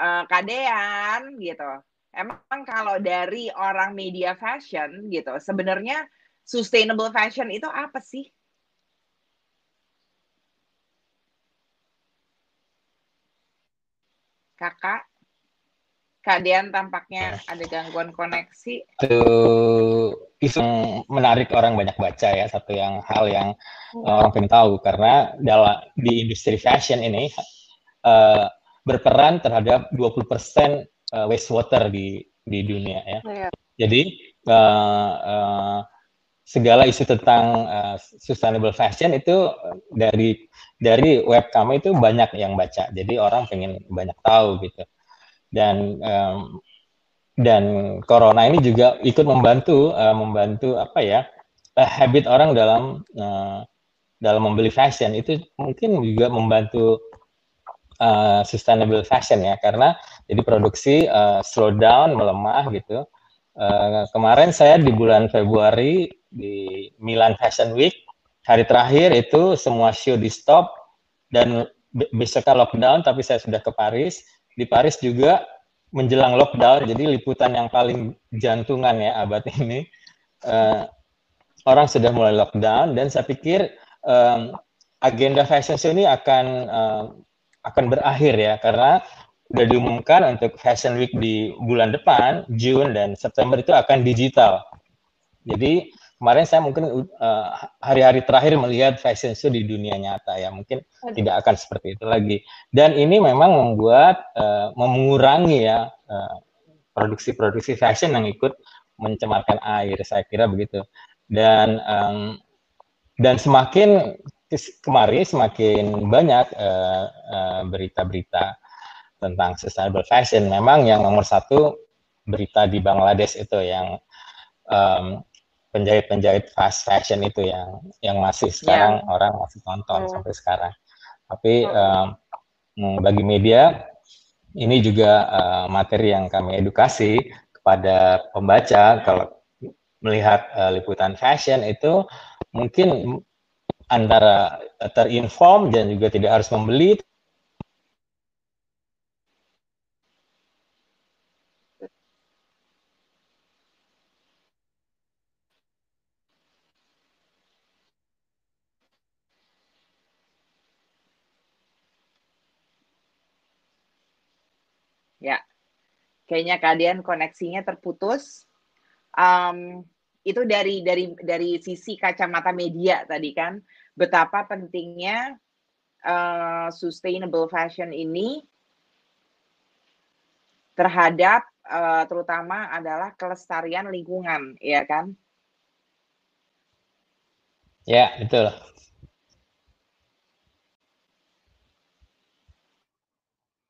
uh, kadean gitu emang kalau dari orang media fashion gitu, sebenarnya sustainable fashion itu apa sih? Kakak, Kak Dian tampaknya ada gangguan koneksi. Itu isu menarik orang banyak baca ya, satu yang hal yang hmm. orang pengen tahu karena dalam di industri fashion ini uh, berperan terhadap 20% uh, wastewater di di dunia ya. Yeah. Jadi uh, uh, segala isu tentang uh, sustainable fashion itu dari dari web kami itu banyak yang baca. Jadi orang pengen banyak tahu gitu. Dan um, dan corona ini juga ikut membantu uh, membantu apa ya uh, habit orang dalam uh, dalam membeli fashion itu mungkin juga membantu uh, sustainable fashion ya karena jadi produksi uh, slow down melemah gitu. Uh, kemarin saya di bulan Februari di Milan Fashion Week hari terakhir itu semua show di stop dan besoknya lockdown tapi saya sudah ke Paris di Paris juga menjelang lockdown jadi liputan yang paling jantungan ya abad ini uh, orang sudah mulai lockdown dan saya pikir um, agenda fashion show ini akan uh, akan berakhir ya karena sudah diumumkan untuk Fashion Week di bulan depan June dan September itu akan digital. Jadi kemarin saya mungkin uh, hari-hari terakhir melihat fashion show di dunia nyata ya mungkin okay. tidak akan seperti itu lagi dan ini memang membuat uh, mengurangi ya produksi-produksi uh, fashion yang ikut mencemarkan air saya kira begitu dan um, dan semakin kemarin semakin banyak berita-berita uh, uh, tentang sustainable fashion memang yang nomor satu berita di Bangladesh itu yang um, penjahit-penjahit fast fashion itu yang yang masih sekarang yeah. orang masih tonton oh. sampai sekarang. Tapi um, bagi media ini juga uh, materi yang kami edukasi kepada pembaca kalau melihat uh, liputan fashion itu mungkin antara terinform dan juga tidak harus membeli Ya, kayaknya keadaan koneksinya terputus. Um, itu dari dari dari sisi kacamata media tadi kan, betapa pentingnya uh, sustainable fashion ini terhadap uh, terutama adalah kelestarian lingkungan, ya kan? Ya, betul.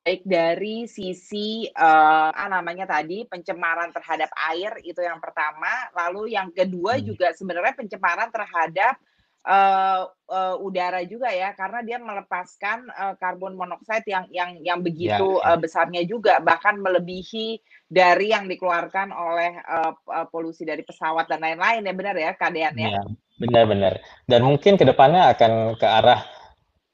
Baik dari sisi uh, apa namanya tadi pencemaran terhadap air itu yang pertama, lalu yang kedua hmm. juga sebenarnya pencemaran terhadap uh, uh, udara juga ya karena dia melepaskan uh, karbon monoksida yang yang yang begitu ya, ya. Uh, besarnya juga bahkan melebihi dari yang dikeluarkan oleh uh, uh, polusi dari pesawat dan lain-lain ya benar ya keadaannya. Ya, benar-benar. Dan mungkin ke depannya akan ke arah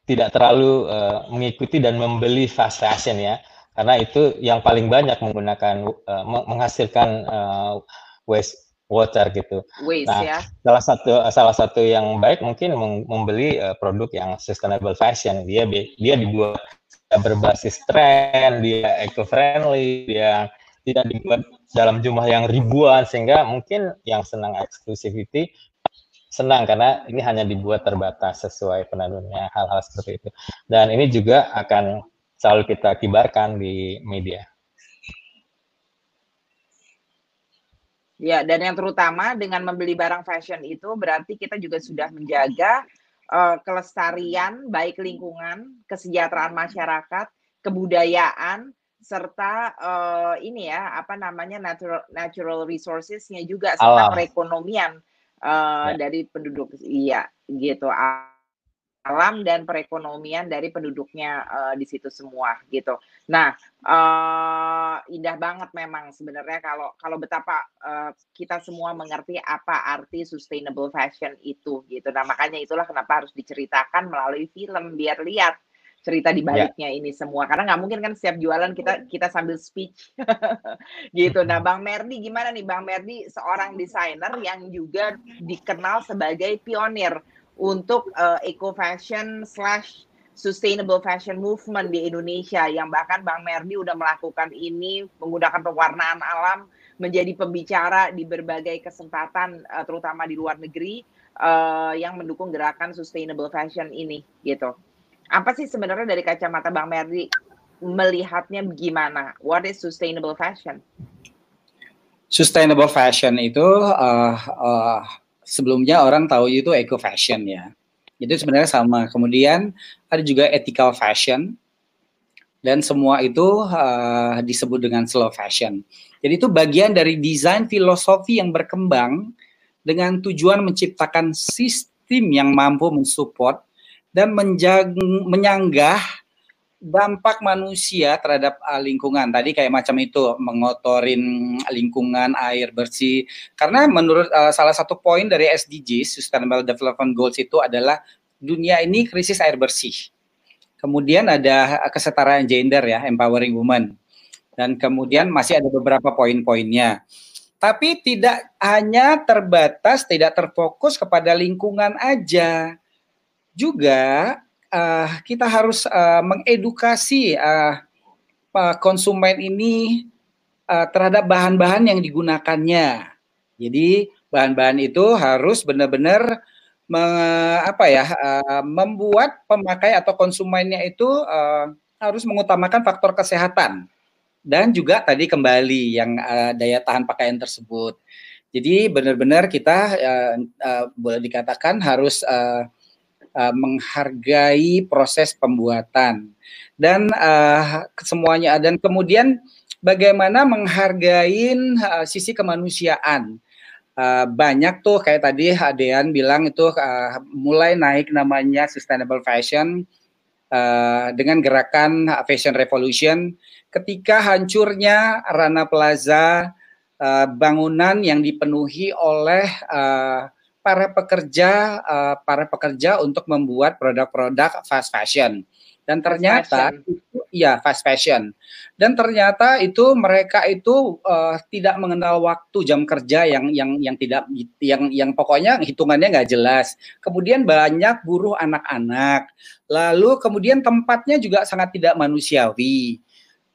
tidak terlalu uh, mengikuti dan membeli fast fashion ya karena itu yang paling banyak menggunakan uh, menghasilkan uh, waste water gitu. Waste nah, ya. Salah satu salah satu yang baik mungkin membeli uh, produk yang sustainable fashion. Dia dia dibuat berbasis tren, dia eco friendly, dia tidak dibuat dalam jumlah yang ribuan sehingga mungkin yang senang exclusivity senang karena ini hanya dibuat terbatas sesuai penandunnya hal-hal seperti itu. Dan ini juga akan selalu kita kibarkan di media. Ya, dan yang terutama dengan membeli barang fashion itu berarti kita juga sudah menjaga uh, kelestarian baik lingkungan, kesejahteraan masyarakat, kebudayaan serta uh, ini ya apa namanya natural natural resourcesnya juga serta Alam. perekonomian uh, ya. dari penduduk iya gitu alam dan perekonomian dari penduduknya uh, di situ semua gitu. Nah, uh, indah banget memang sebenarnya kalau kalau betapa uh, kita semua mengerti apa arti sustainable fashion itu gitu. Nah, makanya itulah kenapa harus diceritakan melalui film biar lihat cerita di ya. baliknya yeah. ini semua. Karena nggak mungkin kan setiap jualan kita kita sambil speech. Gitu. Nah bang Merdi gimana nih? Bang Merdi seorang desainer yang juga dikenal sebagai pionir untuk uh, eco fashion slash sustainable fashion movement di Indonesia. Yang bahkan bang Merdi udah melakukan ini menggunakan pewarnaan alam menjadi pembicara di berbagai kesempatan uh, terutama di luar negeri uh, yang mendukung gerakan sustainable fashion ini gitu apa sih sebenarnya dari kacamata Bang Merdi melihatnya gimana? What is sustainable fashion? Sustainable fashion itu uh, uh, sebelumnya orang tahu itu eco fashion ya. Itu sebenarnya sama. Kemudian ada juga ethical fashion dan semua itu uh, disebut dengan slow fashion. Jadi itu bagian dari desain filosofi yang berkembang dengan tujuan menciptakan sistem yang mampu mensupport dan menjag, menyanggah dampak manusia terhadap uh, lingkungan. Tadi kayak macam itu mengotorin lingkungan air bersih. Karena menurut uh, salah satu poin dari SDGs Sustainable Development Goals itu adalah dunia ini krisis air bersih. Kemudian ada kesetaraan gender ya empowering women. Dan kemudian masih ada beberapa poin-poinnya. Tapi tidak hanya terbatas tidak terfokus kepada lingkungan aja juga uh, kita harus uh, mengedukasi uh, konsumen ini uh, terhadap bahan-bahan yang digunakannya. Jadi bahan-bahan itu harus benar-benar apa ya uh, membuat pemakai atau konsumennya itu uh, harus mengutamakan faktor kesehatan dan juga tadi kembali yang uh, daya tahan pakaian tersebut. Jadi benar-benar kita uh, uh, boleh dikatakan harus uh, uh, menghargai proses pembuatan. Dan uh, semuanya dan kemudian bagaimana menghargai uh, sisi kemanusiaan. Uh, banyak tuh kayak tadi Adean bilang itu uh, mulai naik namanya sustainable fashion uh, dengan gerakan fashion revolution. Ketika hancurnya Rana Plaza uh, bangunan yang dipenuhi oleh uh, para pekerja uh, para pekerja untuk membuat produk-produk fast fashion. Dan ternyata fast itu ya fast fashion. Dan ternyata itu mereka itu uh, tidak mengenal waktu jam kerja yang yang yang tidak yang yang pokoknya hitungannya nggak jelas. Kemudian banyak buruh anak-anak. Lalu kemudian tempatnya juga sangat tidak manusiawi.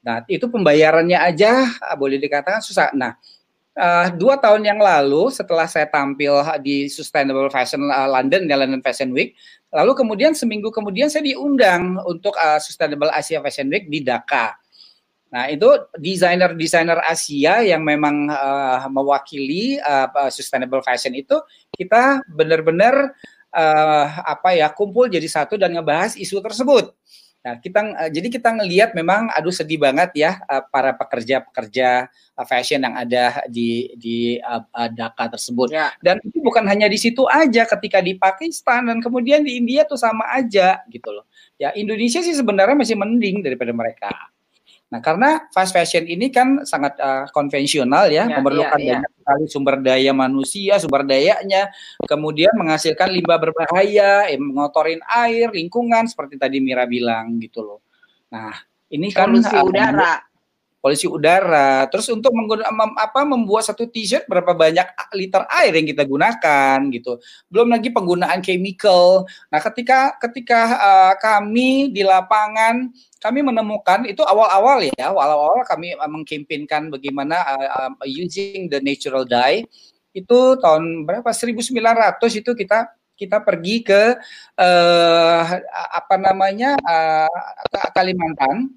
Nah itu pembayarannya aja boleh dikatakan susah. Nah uh, dua tahun yang lalu setelah saya tampil di Sustainable Fashion uh, London, di London Fashion Week, lalu kemudian seminggu kemudian saya diundang untuk uh, Sustainable Asia Fashion Week di Dhaka. Nah itu desainer-desainer Asia yang memang uh, mewakili uh, Sustainable Fashion itu kita benar-benar uh, apa ya kumpul jadi satu dan ngebahas isu tersebut. Nah, kita uh, jadi kita ngelihat memang aduh sedih banget ya uh, para pekerja-pekerja uh, fashion yang ada di di Dhaka tersebut. Ya. Dan itu bukan hanya di situ aja ketika di Pakistan dan kemudian di India tuh sama aja gitu loh. Ya Indonesia sih sebenarnya masih mending daripada mereka. Nah, karena fast fashion ini kan sangat uh, konvensional ya, ya memerlukan ya, ya. banyak sekali sumber daya manusia, sumber dayanya, kemudian menghasilkan limbah berbahaya, eh, mengotorin air, lingkungan seperti tadi Mira bilang gitu loh. Nah, ini kan polusi udara polusi udara. Terus untuk menggunakan apa membuat satu t-shirt berapa banyak liter air yang kita gunakan gitu. Belum lagi penggunaan chemical. Nah, ketika ketika uh, kami di lapangan kami menemukan itu awal-awal ya, awal-awal kami mengkampanyekan bagaimana uh, uh, using the natural dye itu tahun berapa 1900 itu kita kita pergi ke uh, apa namanya uh, ke Kalimantan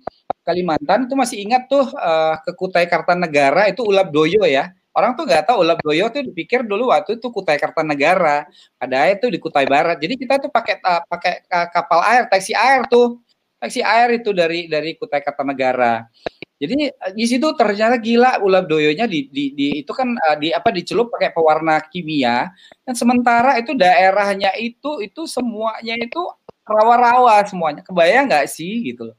Kalimantan itu masih ingat tuh uh, ke Kutai Kartanegara itu Ulap Doyo ya. Orang tuh nggak tahu Ulap Doyo tuh dipikir dulu waktu itu Kutai Kartanegara. Padahal itu di Kutai Barat. Jadi kita tuh pakai uh, pakai uh, kapal air, taksi air tuh. Taksi air itu dari dari Kutai Kartanegara. Jadi di situ ternyata gila ulap doyonya di, di, di itu kan uh, di apa dicelup pakai pewarna kimia dan sementara itu daerahnya itu itu semuanya itu rawa-rawa semuanya. Kebayang nggak sih gitu loh.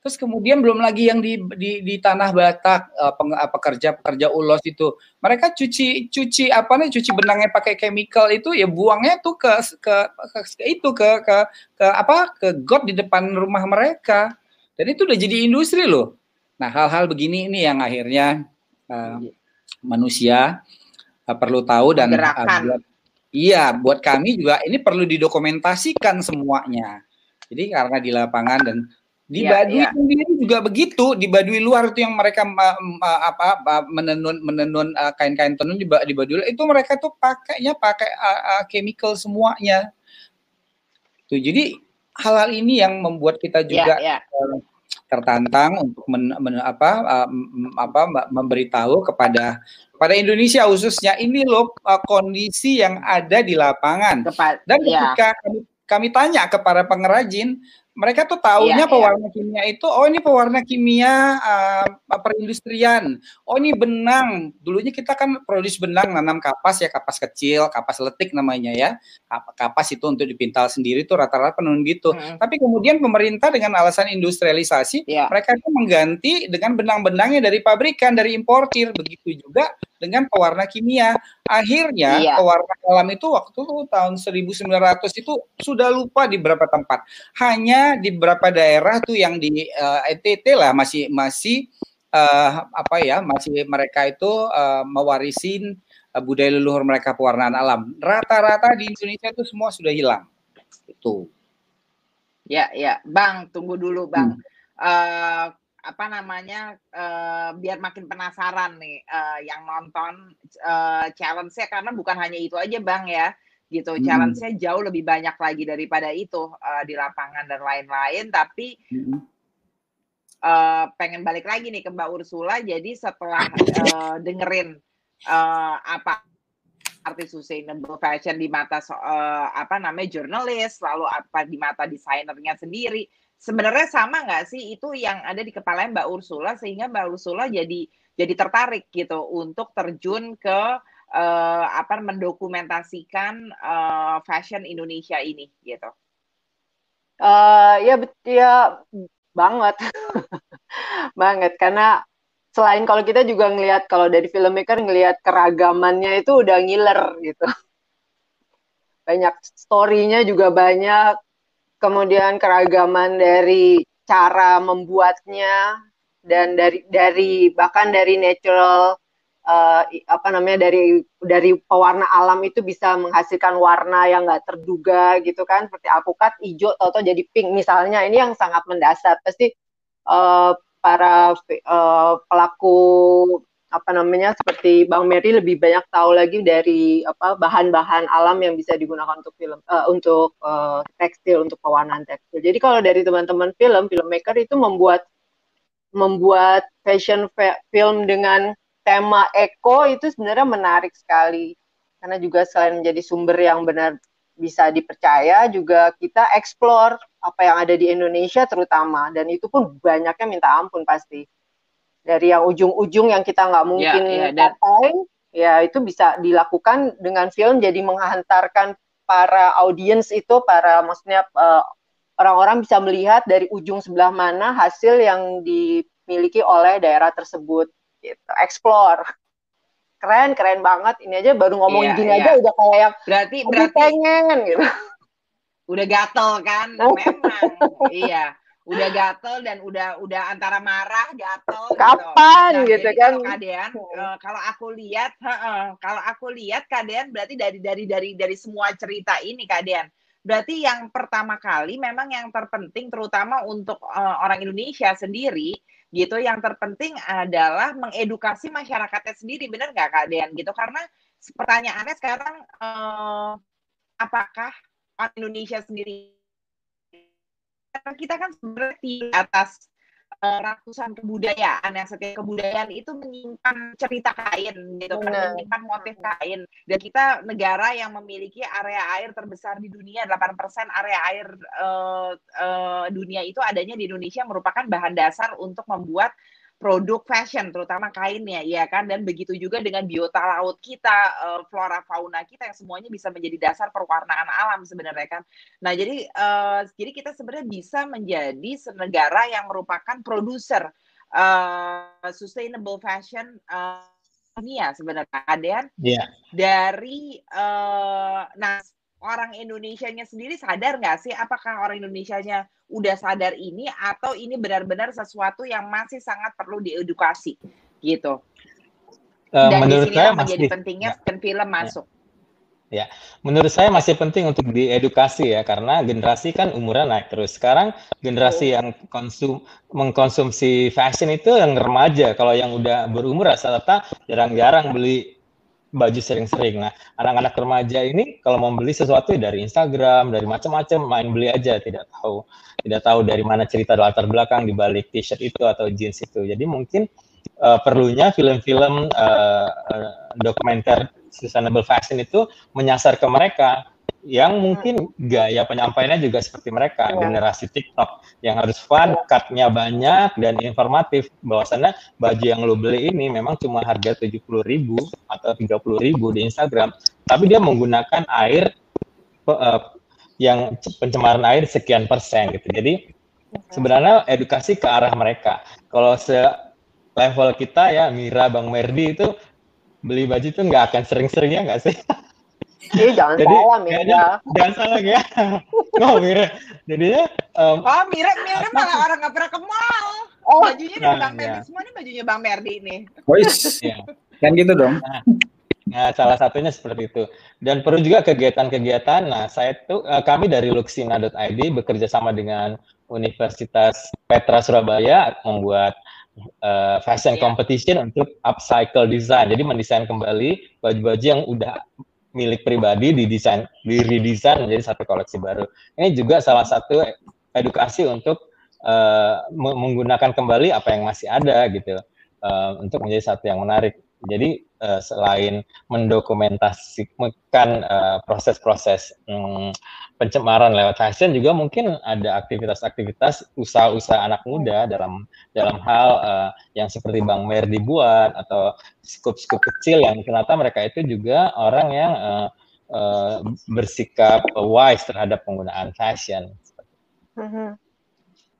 Terus kemudian belum lagi yang di di, di tanah Batak uh, pekerja-pekerja ulos itu. Mereka cuci cuci apa nih cuci benangnya pakai chemical itu ya buangnya tuh ke ke, ke, ke itu ke, ke ke apa ke got di depan rumah mereka. Dan itu udah jadi industri loh. Nah, hal-hal begini ini yang akhirnya uh, manusia uh, perlu tahu dan uh, iya buat kami juga ini perlu didokumentasikan semuanya. Jadi karena di lapangan dan di ya, Baduy ya. sendiri juga begitu. Di Baduy luar itu yang mereka ma, apa, apa menenun menenun uh, kain-kain tenun di, di Baduy itu mereka tuh pakainya pakai uh, uh, chemical semuanya. Tuh jadi hal-hal ini yang membuat kita ya, juga ya, ya. Uh, tertantang untuk men, men, apa uh, apa memberitahu kepada pada Indonesia khususnya ini loh uh, kondisi yang ada di lapangan. Kepa Dan ya. ketika ya. kami, kami tanya kepada pengrajin mereka tuh taunya yeah, pewarna yeah. kimia itu oh ini pewarna kimia uh, perindustrian oh ini benang dulunya kita kan produksi benang nanam kapas ya kapas kecil kapas letik namanya ya kapas itu untuk dipintal sendiri tuh rata-rata penenun gitu hmm. tapi kemudian pemerintah dengan alasan industrialisasi yeah. mereka itu mengganti dengan benang-benangnya dari pabrikan dari importir begitu juga dengan pewarna kimia. Akhirnya iya. pewarna alam itu waktu tahun 1900 itu sudah lupa di beberapa tempat. Hanya di beberapa daerah tuh yang di uh, eh, NTT lah masih masih uh, apa ya masih mereka itu uh, mewarisin uh, budaya leluhur mereka pewarnaan alam. Rata-rata di Indonesia itu semua sudah hilang. Itu. Ya, ya, Bang, tunggu dulu, Bang. Hmm. Uh, apa namanya uh, biar makin penasaran nih uh, yang nonton uh, challenge-nya karena bukan hanya itu aja bang ya gitu hmm. challenge-nya jauh lebih banyak lagi daripada itu uh, di lapangan dan lain-lain tapi hmm. uh, pengen balik lagi nih ke Mbak Ursula jadi setelah uh, dengerin uh, apa arti sustainable fashion di mata uh, apa namanya jurnalis lalu apa di mata desainernya sendiri sebenarnya sama nggak sih itu yang ada di kepala Mbak Ursula sehingga Mbak Ursula jadi jadi tertarik gitu untuk terjun ke uh, apa mendokumentasikan uh, fashion Indonesia ini gitu. Uh, ya ya banget. Banget karena selain kalau kita juga ngelihat kalau dari filmmaker ngelihat keragamannya itu udah ngiler gitu. Banyak story-nya juga banyak. Kemudian keragaman dari cara membuatnya dan dari dari bahkan dari natural uh, apa namanya dari dari pewarna alam itu bisa menghasilkan warna yang nggak terduga gitu kan. Seperti alpukat hijau atau jadi pink. Misalnya ini yang sangat mendasar. Pasti uh, para uh, pelaku apa namanya seperti Bang Mary lebih banyak tahu lagi dari apa bahan-bahan alam yang bisa digunakan untuk film uh, untuk uh, tekstil untuk pewarnaan tekstil. Jadi kalau dari teman-teman film filmmaker itu membuat membuat fashion film dengan tema eco itu sebenarnya menarik sekali. Karena juga selain menjadi sumber yang benar bisa dipercaya juga kita explore apa yang ada di Indonesia terutama. Dan itu pun banyaknya minta ampun pasti. Dari yang ujung-ujung yang kita nggak ya, mungkin yeah, yeah, capai ya itu bisa dilakukan dengan film jadi menghantarkan para audiens itu para maksudnya eh, orang-orang bisa melihat dari ujung sebelah mana hasil yang dimiliki oleh daerah tersebut gitu. Explore. Keren keren banget. Ini aja baru ngomongin yeah, gini yeah. aja udah kayak yang berarti berarti pengen gitu. Udah gatel kan? Memang. Iya. Udah gatel dan udah udah antara marah gatel gitu. kapan gitu, nah, gitu kan? kalau kadean uh, kalau aku lihat uh, uh, kalau aku lihat kadean berarti dari dari dari dari semua cerita ini kadean berarti yang pertama kali memang yang terpenting terutama untuk uh, orang Indonesia sendiri gitu. Yang terpenting adalah mengedukasi masyarakatnya sendiri benar nggak kak Dean? Gitu karena pertanyaannya sekarang uh, apakah Indonesia sendiri? Kita kan sebenarnya di atas uh, ratusan kebudayaan yang setiap kebudayaan itu menyimpan cerita kain gitu kan menyimpan motif kain. Dan kita negara yang memiliki area air terbesar di dunia 8% area air uh, uh, dunia itu adanya di Indonesia merupakan bahan dasar untuk membuat produk fashion terutama kainnya ya kan? Dan begitu juga dengan biota laut kita uh, flora fauna kita yang semuanya bisa menjadi dasar perwarnaan alam sebenarnya kan? Nah jadi uh, jadi kita sebenarnya bisa menjadi negara yang merupakan produser uh, sustainable fashion uh, dunia sebenarnya Aden yeah. dari uh, nah orang Indonesia-nya sendiri sadar nggak sih apakah orang Indonesia-nya udah sadar ini atau ini benar-benar sesuatu yang masih sangat perlu diedukasi gitu. Uh, Dan menurut saya menjadi masih, pentingnya ya. film masuk. Ya. ya, menurut saya masih penting untuk diedukasi ya karena generasi kan umurnya naik terus. Sekarang generasi oh. yang konsum mengkonsumsi fashion itu yang remaja. Kalau yang udah berumur rata-rata jarang-jarang beli baju sering-sering. Nah, anak-anak remaja ini kalau mau beli sesuatu dari Instagram, dari macam-macam, main beli aja, tidak tahu, tidak tahu dari mana cerita latar belakang di balik t-shirt itu atau jeans itu. Jadi mungkin uh, perlunya film-film uh, dokumenter sustainable fashion itu menyasar ke mereka yang mungkin gaya penyampaiannya juga seperti mereka ya. generasi TikTok yang harus fun, cutnya banyak dan informatif. Bahwasannya baju yang lo beli ini memang cuma harga tujuh puluh ribu atau tiga puluh ribu di Instagram, tapi dia menggunakan air uh, yang pencemaran air sekian persen gitu. Jadi sebenarnya edukasi ke arah mereka. Kalau se level kita ya Mira, Bang Merdi itu beli baju itu nggak akan sering-sering ya nggak sih? Jadi jangan Jadi, salah Mira. Jangan salah ya. Oh Mira. Jadinya um, Oh Mira, Mira malah orang nggak pernah ke mall. Oh, bajunya nah, Bang Merdi ya. semua ini bajunya Bang Merdi ini. Oh, iya. Kan gitu dong. Nah, Nah, salah satunya seperti itu. Dan perlu juga kegiatan-kegiatan. Nah, saya tuh uh, kami dari luxina.id bekerja sama dengan Universitas Petra Surabaya membuat uh, fashion yeah. competition untuk upcycle design. Jadi mendesain kembali baju-baju yang udah milik pribadi didesain, di redesign menjadi satu koleksi baru. Ini juga salah satu edukasi untuk uh, menggunakan kembali apa yang masih ada gitu uh, untuk menjadi satu yang menarik. Jadi uh, selain mendokumentasikan uh, proses-proses um, pencemaran lewat fashion juga mungkin ada aktivitas-aktivitas usaha-usaha anak muda dalam dalam hal uh, yang seperti Bang Mer dibuat atau skup-skup kecil yang ternyata mereka itu juga orang yang uh, uh, bersikap wise terhadap penggunaan fashion. Mm-hmm.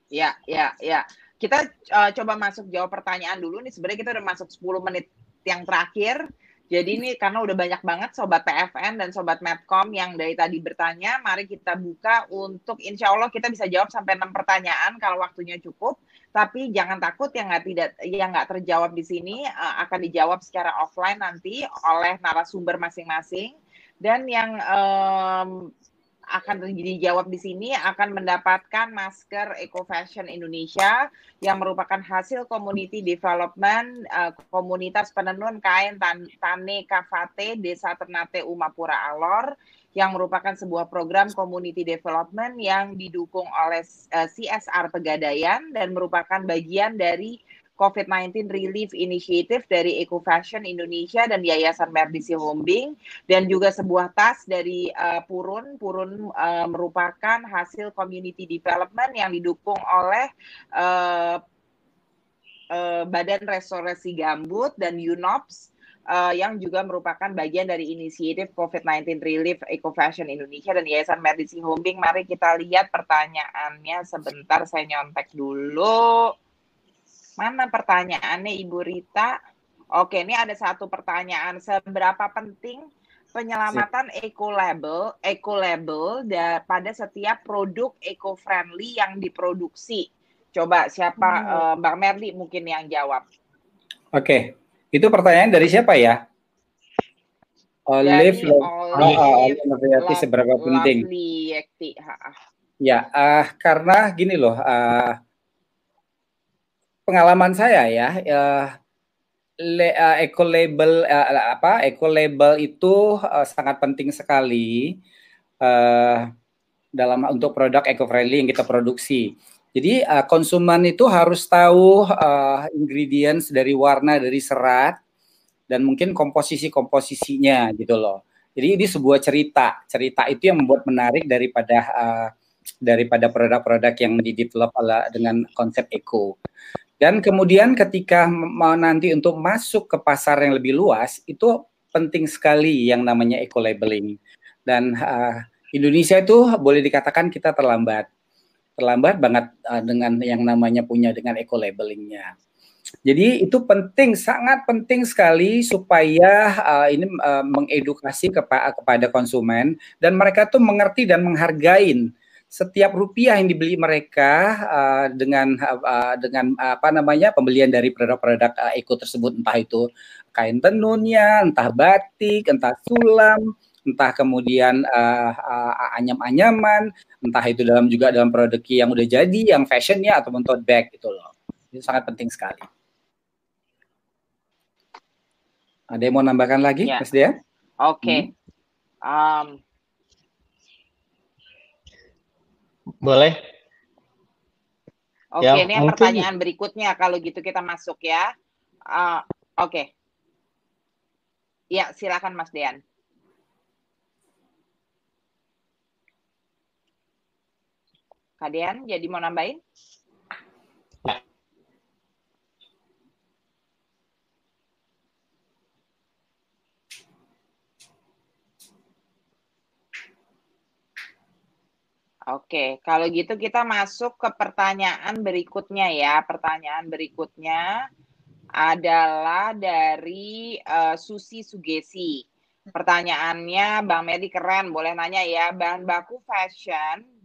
Ya, ya, ya. Kita uh, coba masuk jawab pertanyaan dulu nih. Sebenarnya kita udah masuk 10 menit yang terakhir. Jadi ini karena udah banyak banget sobat PFN dan sobat Medcom yang dari tadi bertanya, mari kita buka untuk insya Allah kita bisa jawab sampai enam pertanyaan kalau waktunya cukup. Tapi jangan takut yang nggak tidak yang nggak terjawab di sini uh, akan dijawab secara offline nanti oleh narasumber masing-masing. Dan yang um, akan dijawab di sini akan mendapatkan masker Eco Fashion Indonesia yang merupakan hasil community development uh, komunitas penenun kain tan Tane Kavate Desa Ternate Umapura Alor yang merupakan sebuah program community development yang didukung oleh uh, CSR Pegadaian dan merupakan bagian dari COVID-19 Relief Initiative dari Eco Fashion Indonesia dan Yayasan Merdisi Hombing dan juga sebuah tas dari uh, Purun. Purun uh, merupakan hasil community development yang didukung oleh uh, uh, Badan Restorasi Gambut dan UNOPS uh, yang juga merupakan bagian dari inisiatif COVID-19 Relief Eco Fashion Indonesia dan Yayasan Merdisi Hombing. Mari kita lihat pertanyaannya sebentar saya nyontek dulu. Mana pertanyaannya Ibu Rita? Oke, ini ada satu pertanyaan. Seberapa penting penyelamatan eco label, eco label pada setiap produk eco friendly yang diproduksi? Coba siapa hmm. uh, Bang Merli mungkin yang jawab. Oke, itu pertanyaan dari siapa ya? Olive, Olive, Olive, seberapa penting? Ya, uh, karena gini loh, uh, pengalaman saya ya, uh, le, uh, eco label uh, apa eco label itu uh, sangat penting sekali uh, dalam untuk produk eco friendly yang kita produksi. Jadi uh, konsumen itu harus tahu uh, ingredients dari warna dari serat dan mungkin komposisi komposisinya gitu loh. Jadi ini sebuah cerita. Cerita itu yang membuat menarik daripada uh, daripada produk-produk yang didevelop dengan konsep eco. Dan kemudian ketika mau nanti untuk masuk ke pasar yang lebih luas itu penting sekali yang namanya eco labeling. Dan uh, Indonesia itu boleh dikatakan kita terlambat. Terlambat banget uh, dengan yang namanya punya dengan eco labelingnya. Jadi itu penting, sangat penting sekali supaya uh, ini uh, mengedukasi kepa kepada konsumen dan mereka tuh mengerti dan menghargai setiap rupiah yang dibeli mereka uh, dengan uh, dengan uh, apa namanya pembelian dari produk-produk uh, eco tersebut entah itu kain tenunnya, entah batik, entah sulam, entah kemudian uh, uh, anyam-anyaman, entah itu dalam juga dalam produk yang udah jadi, yang fashionnya ataupun tote bag gitu loh. Itu sangat penting sekali. Ada yang mau nambahkan lagi, ya. Mas Dia? Oke. Okay. Hmm. Um, Boleh. Oke, ya, ini mungkin... pertanyaan berikutnya kalau gitu kita masuk ya. Uh, Oke. Okay. Ya, silakan Mas Dean. Kak Dean, jadi mau nambahin? Oke, kalau gitu kita masuk ke pertanyaan berikutnya ya. Pertanyaan berikutnya adalah dari uh, Susi Sugesi. Pertanyaannya, Bang Medi keren, boleh nanya ya, bahan baku fashion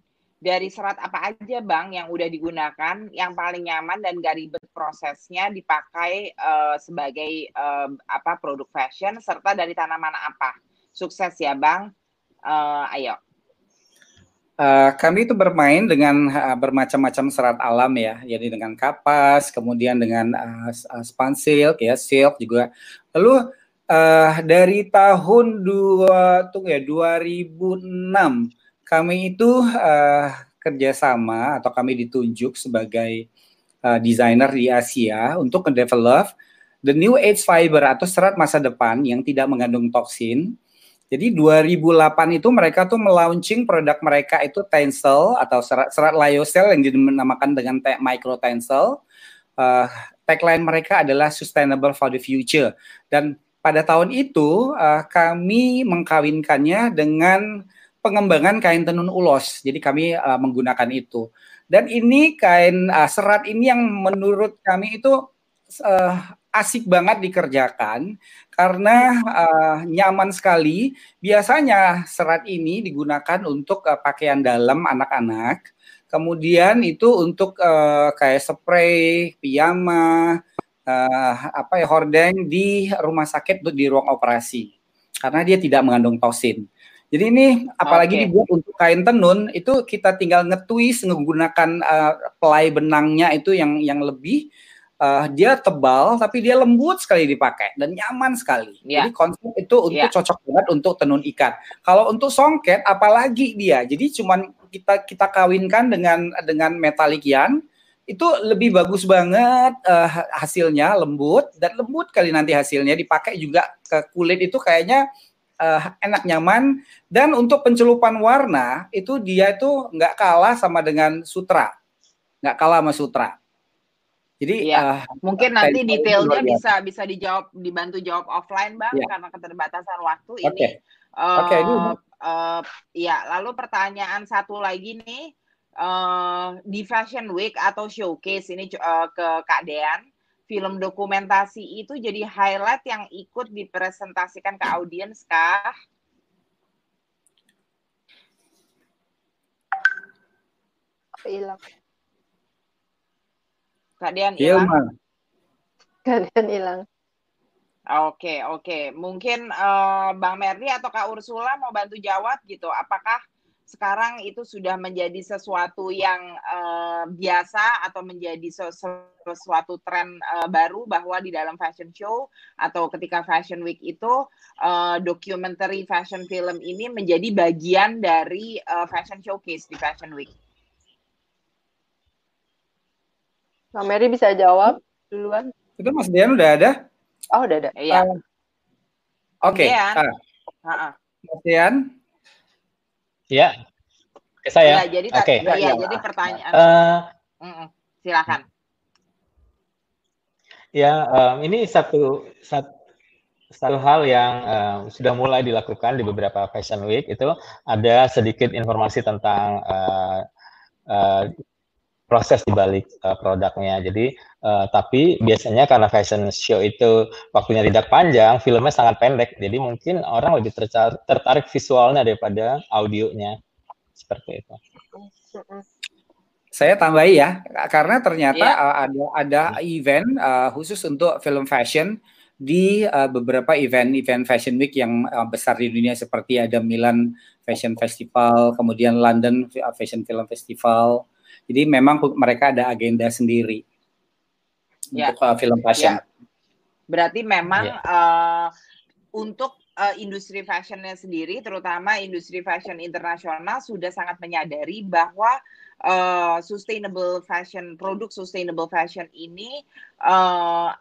dari serat apa aja bang yang udah digunakan yang paling nyaman dan gak ribet prosesnya dipakai uh, sebagai uh, apa produk fashion serta dari tanaman apa sukses ya bang uh, ayo Uh, kami itu bermain dengan uh, bermacam-macam serat alam ya, jadi dengan kapas, kemudian dengan uh, span silk ya, silk juga. Lalu uh, dari tahun dua tuh ya 2006 kami itu uh, kerjasama atau kami ditunjuk sebagai uh, desainer di Asia untuk mendevelop the new age fiber atau serat masa depan yang tidak mengandung toksin. Jadi 2008 itu mereka tuh melaunching produk mereka itu Tencel atau serat serat lyocell yang dinamakan dengan micro Tencel. Uh, tagline mereka adalah sustainable for the future dan pada tahun itu uh, kami mengkawinkannya dengan pengembangan kain tenun ulos. Jadi kami uh, menggunakan itu. Dan ini kain uh, serat ini yang menurut kami itu uh, asik banget dikerjakan karena uh, nyaman sekali. Biasanya serat ini digunakan untuk uh, pakaian dalam anak-anak. Kemudian itu untuk uh, kayak spray, piyama, uh, apa ya hordeng di rumah sakit di ruang operasi karena dia tidak mengandung tosin. Jadi ini apalagi okay. dibuat untuk kain tenun itu kita tinggal ngetwist menggunakan uh, pelai benangnya itu yang yang lebih uh, dia tebal tapi dia lembut sekali dipakai dan nyaman sekali. Yeah. Jadi konsep itu untuk yeah. cocok banget untuk tenun ikat. Kalau untuk songket apalagi dia. Jadi cuman kita kita kawinkan dengan dengan metalik yarn itu lebih bagus banget uh, hasilnya lembut dan lembut kali nanti hasilnya dipakai juga ke kulit itu kayaknya uh, enak nyaman dan untuk pencelupan warna itu dia itu nggak kalah sama dengan sutra nggak kalah sama sutra jadi ya, uh, mungkin nanti detailnya bisa bisa dijawab dibantu jawab offline bang ya. karena keterbatasan waktu okay. ini uh, okay, ini uh, ya lalu pertanyaan satu lagi nih uh, di fashion week atau showcase ini uh, ke Kak Dean film dokumentasi itu jadi highlight yang ikut dipresentasikan ke audiens kah? Hilang. Kak Dian hilang. Kak Dian hilang. Oke, oke. Mungkin uh, Bang Merdi atau Kak Ursula mau bantu jawab gitu. Apakah sekarang itu sudah menjadi sesuatu yang uh, biasa atau menjadi sesuatu tren uh, baru bahwa di dalam fashion show atau ketika fashion week itu uh, documentary fashion film ini menjadi bagian dari uh, fashion showcase di fashion week. Mbak Mary bisa jawab duluan. Itu Mas Dian udah ada? Oh udah ada. Iya. Uh, Oke. Okay. Uh, Mas Dian. Ya, ke saya. Ya, jadi okay. ya, ya, jadi pertanyaan. Uh, silakan. Ya, um, ini satu, satu satu hal yang uh, sudah mulai dilakukan di beberapa fashion week itu ada sedikit informasi tentang uh, uh, proses di balik uh, produknya. Jadi, uh, tapi biasanya karena fashion show itu waktunya tidak panjang, filmnya sangat pendek. Jadi mungkin orang lebih tertarik visualnya daripada audionya. Seperti itu. Saya tambahi ya, karena ternyata yeah. uh, ada ada event uh, khusus untuk film fashion di uh, beberapa event-event fashion week yang uh, besar di dunia seperti ada Milan Fashion Festival, kemudian London Fashion Film Festival, jadi memang mereka ada agenda sendiri ya. untuk uh, film fashion. Ya. Berarti memang ya. uh, untuk uh, industri fashionnya sendiri, terutama industri fashion internasional sudah sangat menyadari bahwa uh, sustainable fashion, produk sustainable fashion ini uh,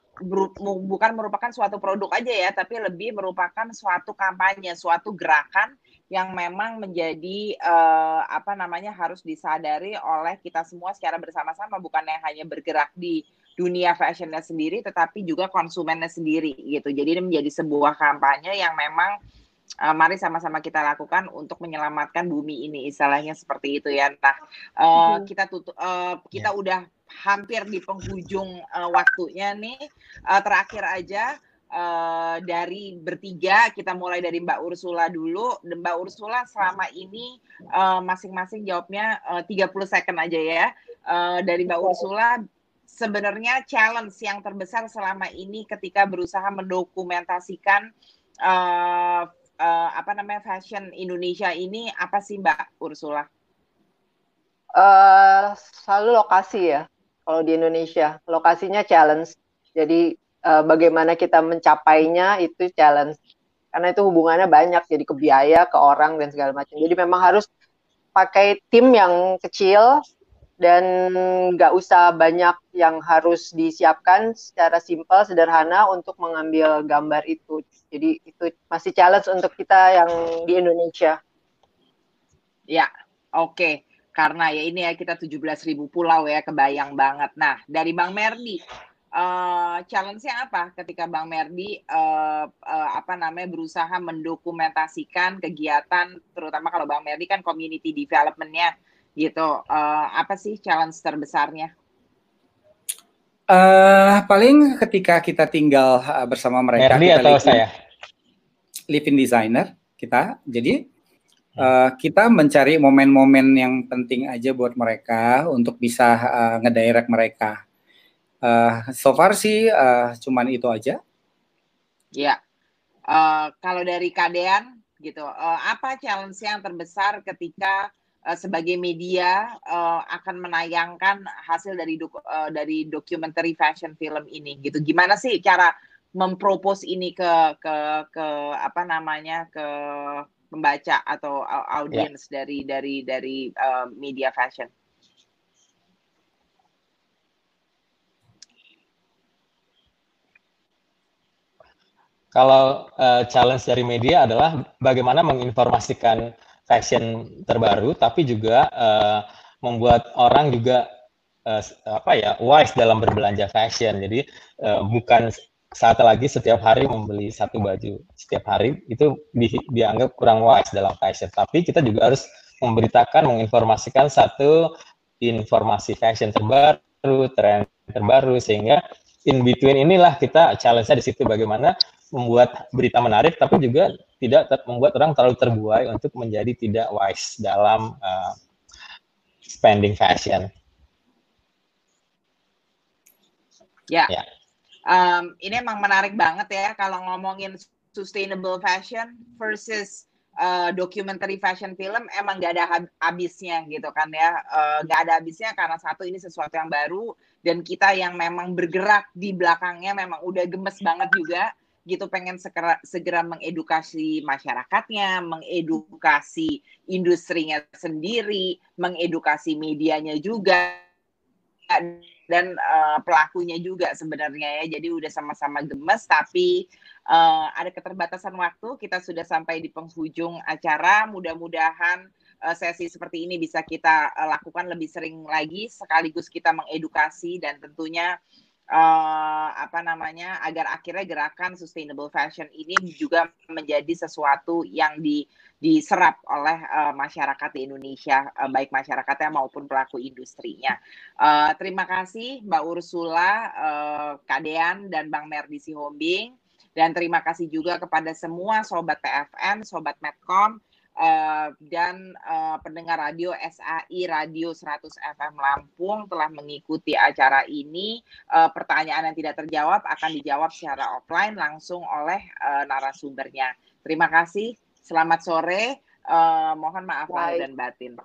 bukan merupakan suatu produk aja ya, tapi lebih merupakan suatu kampanye, suatu gerakan yang memang menjadi uh, apa namanya harus disadari oleh kita semua secara bersama-sama bukan yang hanya bergerak di dunia fashionnya sendiri tetapi juga konsumennya sendiri gitu. Jadi ini menjadi sebuah kampanye yang memang uh, mari sama-sama kita lakukan untuk menyelamatkan bumi ini istilahnya seperti itu ya. Nah uh, kita tutup uh, kita yeah. udah hampir di penghujung uh, waktunya nih. Uh, terakhir aja uh, dari bertiga kita mulai dari Mbak Ursula dulu. Mbak Ursula selama ini masing-masing uh, jawabnya uh, 30 second aja ya. Uh, dari Mbak Ursula sebenarnya challenge yang terbesar selama ini ketika berusaha mendokumentasikan uh, uh, apa namanya fashion Indonesia ini apa sih Mbak Ursula? Uh, selalu lokasi ya kalau di Indonesia lokasinya challenge jadi uh, bagaimana kita mencapainya itu challenge. Karena itu hubungannya banyak jadi ke biaya ke orang dan segala macam. Jadi memang harus pakai tim yang kecil dan nggak usah banyak yang harus disiapkan secara simpel sederhana untuk mengambil gambar itu. Jadi itu masih challenge untuk kita yang di Indonesia. Ya oke. Okay. karena ya ini ya kita 17.000 pulau ya kebayang banget. Nah dari Bang Merdi uh, challenge-nya apa ketika Bang Merdi uh, uh, apa namanya berusaha mendokumentasikan kegiatan terutama kalau Bang Merdi kan community development-nya gitu. Uh, apa sih challenge terbesarnya? Uh, paling ketika kita tinggal uh, bersama mereka. Merdi atau saya? Living designer kita. Jadi uh, kita mencari momen-momen yang penting aja buat mereka untuk bisa uh, ngedirect mereka. Uh, so far sih uh, cuman itu aja. Ya. Uh, kalau dari Kadean gitu, uh, apa challenge yang terbesar ketika uh, sebagai media uh, akan menayangkan hasil dari doku, uh, dari documentary fashion film ini gitu. Gimana sih cara mempropos ini ke ke ke apa namanya ke pembaca atau audiens yeah. dari dari dari uh, media fashion? Kalau uh, challenge dari media adalah bagaimana menginformasikan fashion terbaru, tapi juga uh, membuat orang juga uh, apa ya wise dalam berbelanja fashion. Jadi uh, bukan saat lagi setiap hari membeli satu baju setiap hari itu di, dianggap kurang wise dalam fashion. Tapi kita juga harus memberitakan, menginformasikan satu informasi fashion terbaru, tren terbaru sehingga in between inilah kita challenge-nya di situ bagaimana membuat berita menarik tapi juga tidak membuat orang terlalu terbuai untuk menjadi tidak wise dalam uh, spending fashion. Ya, ya. Um, ini emang menarik banget ya kalau ngomongin sustainable fashion versus uh, documentary fashion film emang gak ada habisnya gitu kan ya uh, gak ada habisnya karena satu ini sesuatu yang baru dan kita yang memang bergerak di belakangnya memang udah gemes banget juga gitu pengen segera, segera mengedukasi masyarakatnya, mengedukasi industrinya sendiri, mengedukasi medianya juga dan uh, pelakunya juga sebenarnya ya. Jadi udah sama-sama gemes tapi uh, ada keterbatasan waktu. Kita sudah sampai di penghujung acara. Mudah-mudahan uh, sesi seperti ini bisa kita uh, lakukan lebih sering lagi sekaligus kita mengedukasi dan tentunya apa namanya agar akhirnya gerakan sustainable fashion ini juga menjadi sesuatu yang di diserap oleh uh, masyarakat di Indonesia uh, baik masyarakatnya maupun pelaku industrinya. Uh, terima kasih Mbak Ursula, uh, Kadean dan Bang Merdi Sihombing dan terima kasih juga kepada semua sobat PFN, sobat Medcom uh, dan uh, pendengar radio SAI Radio 100 FM Lampung telah mengikuti acara ini. Uh, pertanyaan yang tidak terjawab akan dijawab secara offline langsung oleh uh, narasumbernya. Terima kasih. Selamat sore. Uh, mohon maaf lahir dan batin.